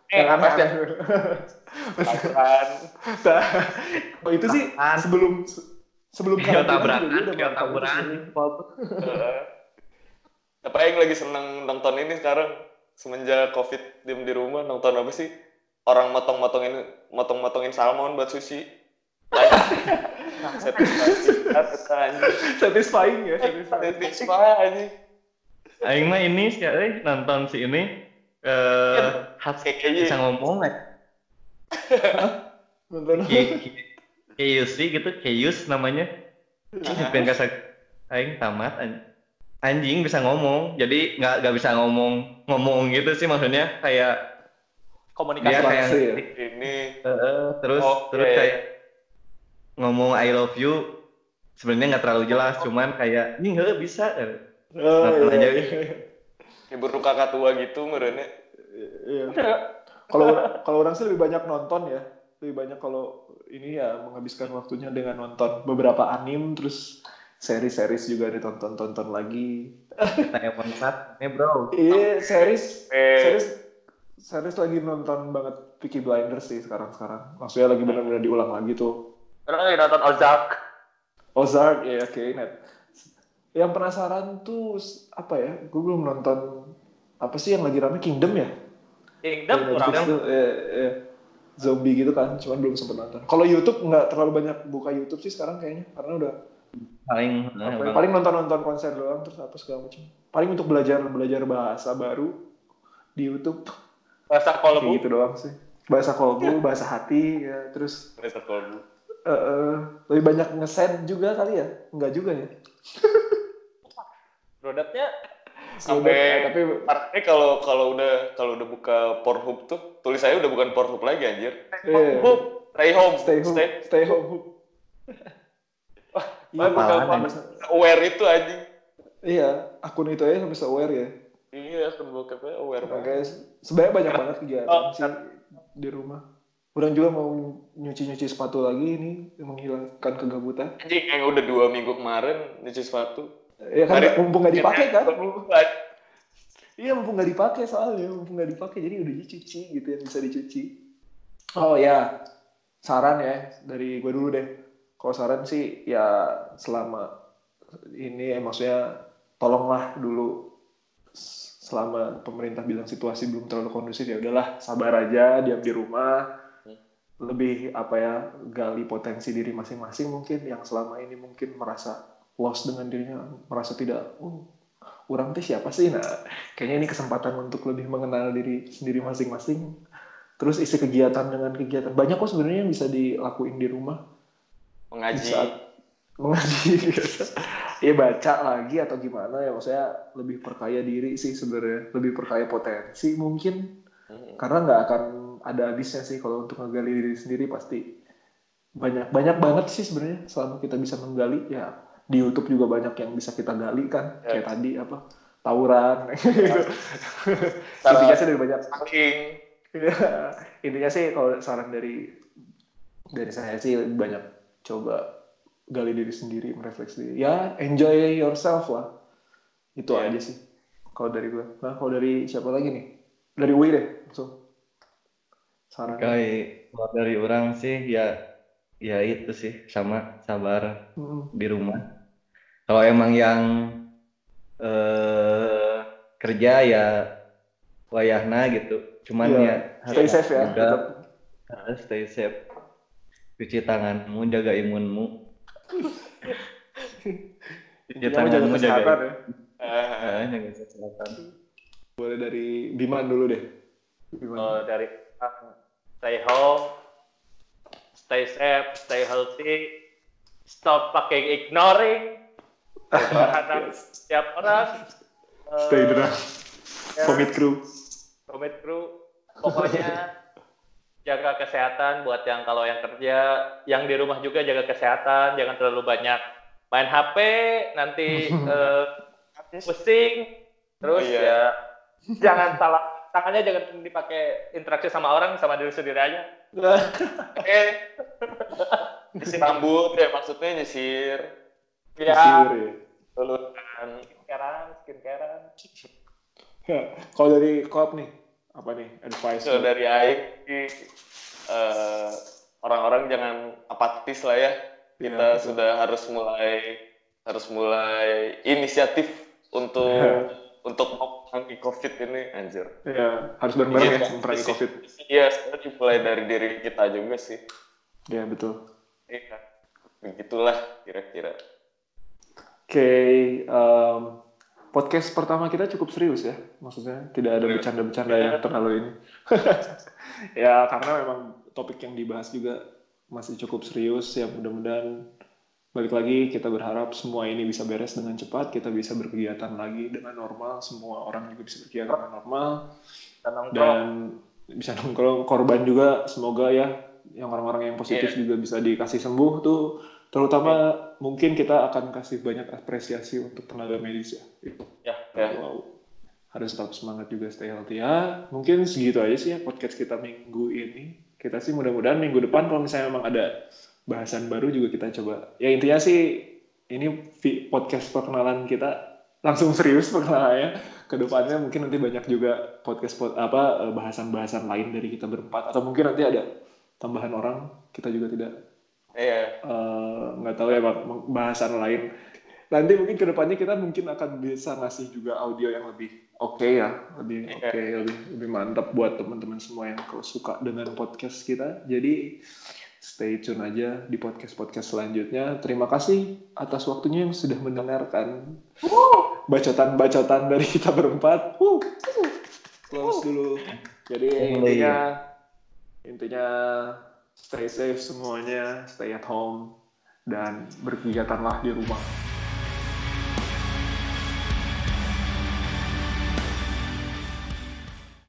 Ah, yang Eh, pasti aneh-aneh. Tabrakan. Nah, oh itu sih sebelum sebelum karantina tabrakan, itu tabrakan. Apa yang lagi seneng nonton ini sekarang semenjak covid diem di rumah nonton apa sih orang motong-motongin motong-motongin salmon buat sushi satisfying Satisfying ya, satisfying. satisfying Aing mah ini sih, eh, nonton si ini eh Hats Kayaknya- bisa ngomong Ki- Keyus sih gitu, Keyus namanya. Pengen kasih Aing tamat an- anjing bisa ngomong, jadi nggak nggak bisa ngomong ngomong gitu sih maksudnya kayak komunikasi dia kayak ya? ini Eh, eh, terus Oke. terus kayak ngomong I love you sebenarnya nggak terlalu jelas, cuman kayak ini nggak bisa. Oh, Nonton iya, aja. Iya. hibur kakak tua gitu merenya Iya. Kalau kalau orang sih lebih banyak nonton ya. Lebih banyak kalau ini ya menghabiskan waktunya dengan nonton beberapa anim terus seri-series juga ditonton-tonton lagi. Kayak monat, nih bro. Iya, series eh series series lagi nonton banget Peaky Blinders sih sekarang-sekarang. Maksudnya lagi benar-benar diulang lagi tuh. Orang lagi nonton Ozark Ozark ya oke net. Yang penasaran tuh apa ya? Gue belum nonton apa sih yang lagi rame Kingdom ya? Kingdom Yang kurang tuh, eh, zombie gitu kan, cuman belum sempet nonton. Kalau YouTube nggak terlalu banyak buka YouTube sih sekarang kayaknya, karena udah Paling apa eh, ya, orang- paling nonton-nonton konser doang terus apa segala macam. Paling untuk belajar belajar bahasa baru di YouTube bahasa kayak kolbu gitu doang sih. Bahasa kolbu, bahasa hati ya, terus Reza Kolbu. eh, eh, lebih banyak ngesend juga kali ya? Enggak juga ya? produknya sampai Ya, tapi eh kalau kalau udah kalau udah buka Pornhub tuh tulis saya udah bukan Pornhub lagi anjir eh, Hub. stay home stay home, stay stay home. Iya, bukan aware itu anjing iya, akun itu aja sampai se-aware ya. iya kan bokapnya aware Makanya se- sebenarnya banyak banget kegiatan Oh, sih di rumah. Orang juga mau nyuci-nyuci sepatu lagi ini menghilangkan kegabutan. anjing yang udah dua minggu kemarin nyuci sepatu Ya kan Hari- mumpung nggak dipakai kan? Anjing. Iya mumpung nggak dipakai soalnya mumpung nggak dipakai jadi udah dicuci gitu yang bisa dicuci. Oh ya saran ya dari gue dulu deh. Kalau saran sih ya selama ini ya, maksudnya tolonglah dulu selama pemerintah bilang situasi belum terlalu kondusif ya udahlah sabar aja diam di rumah lebih apa ya gali potensi diri masing-masing mungkin yang selama ini mungkin merasa lost dengan dirinya merasa tidak oh orang teh siapa sih? Nah kayaknya ini kesempatan untuk lebih mengenal diri sendiri masing-masing. Terus isi kegiatan dengan kegiatan. Banyak kok sebenarnya yang bisa dilakuin di rumah. Di mengaji saat mengaji. Ya baca lagi atau gimana ya maksudnya lebih perkaya diri sih sebenarnya. Lebih perkaya potensi mungkin. Hmm. karena nggak akan ada habisnya sih kalau untuk ngegali diri sendiri pasti. Banyak banyak banget sih sebenarnya selama kita bisa menggali ya di YouTube juga banyak yang bisa kita gali kan. Ya. kayak tadi apa tawuran. Gitu. Cara- intinya sih dari banyak. Saking. Iya. intinya sih kalau saran dari dari saya sih banyak coba gali diri sendiri merefleksi diri. Ya enjoy yourself lah. Itu Iya. aja sih. Kalau dari gue nah kalau dari siapa lagi nih? Dari Wi deh langsung. Saran. Kayak kalau dari orang sih ya ya itu sih. Sama sabar Mm, di rumah. Kalau emang yang eh kerja ya wayahna gitu. Cuman Iya, ya stay harus safe ya juga tetap. harus stay safe. Cuci tanganmu, jaga imunmu. Cuci mau jaga tanganmu, kesehatan jaga, ya jaga kesehatan. boleh dari Biman dulu deh Biman Oh, dari stay home, stay safe, stay healthy, stop pakai ignoring terhadap setiap orang. Stay drunk ya, komit crew komit crew. Pokoknya jaga kesehatan buat yang kalau yang kerja, yang di rumah juga jaga kesehatan, jangan terlalu banyak main HP, nanti eh, pusing, terus Iya. ya jangan salah tangannya jangan dipakai interaksi sama orang sama diri sendiri aja. eh nyisir rambut ya maksudnya nyisir Ya, Sure, ya. lulusan sekarang skincarean. Ya, kalau dari koop nih, apa nih advice? So dari Aik eh, orang-orang jangan apatis lah ya. Iya, Kita betul. sudah harus mulai harus mulai inisiatif untuk Iya. untuk memerangi COVID ini, anjir. Ya, harus bareng-bareng ya Iya, memerangi. COVID. Iya, sebenarnya dimulai dari diri kita juga sih. Ya, betul. Iya, begitulah kira-kira. Oke, em, podcast pertama kita cukup serius ya, maksudnya tidak ada bercanda-bercanda yang terlalu ini. ya karena memang topik yang dibahas juga masih cukup serius. Ya mudah-mudahan balik lagi kita berharap semua ini bisa beres dengan cepat, kita bisa berkegiatan lagi dengan normal, semua orang juga bisa berkegiatan dengan normal. Dan bisa nongkrong. Korban juga semoga ya yang orang-orang yang positif Iya. juga bisa dikasih sembuh tuh. Terutama mungkin kita akan kasih banyak apresiasi untuk tenaga medis ya. Ya, ya. wow. Harus tetap semangat juga stay healthy ya. Mungkin segitu aja sih ya podcast kita minggu ini. Kita sih mudah-mudahan minggu depan kalau misalnya memang ada bahasan baru juga kita coba. Ya intinya sih ini podcast perkenalan kita langsung serius perkenalannya. Ke depannya mungkin nanti banyak juga podcast pod- apa eh, bahasan-bahasan lain dari kita berempat. Atau mungkin nanti ada tambahan orang kita juga tidak Iya. eh, nggak tahu ya bahasan lain. Nanti mungkin ke depannya kita mungkin akan bisa ngasih juga audio yang lebih oke ya. Lebih Iya. oke lebih lebih mantap buat teman-teman semua yang kalau suka dengan podcast kita. Jadi stay tune aja di podcast podcast selanjutnya. Terima kasih atas waktunya yang sudah mendengarkan bacotan-bacotan dari kita berempat. Wuh. close dulu. Jadi intinya intinya stay safe semuanya stay at home dan berkegiatanlah di rumah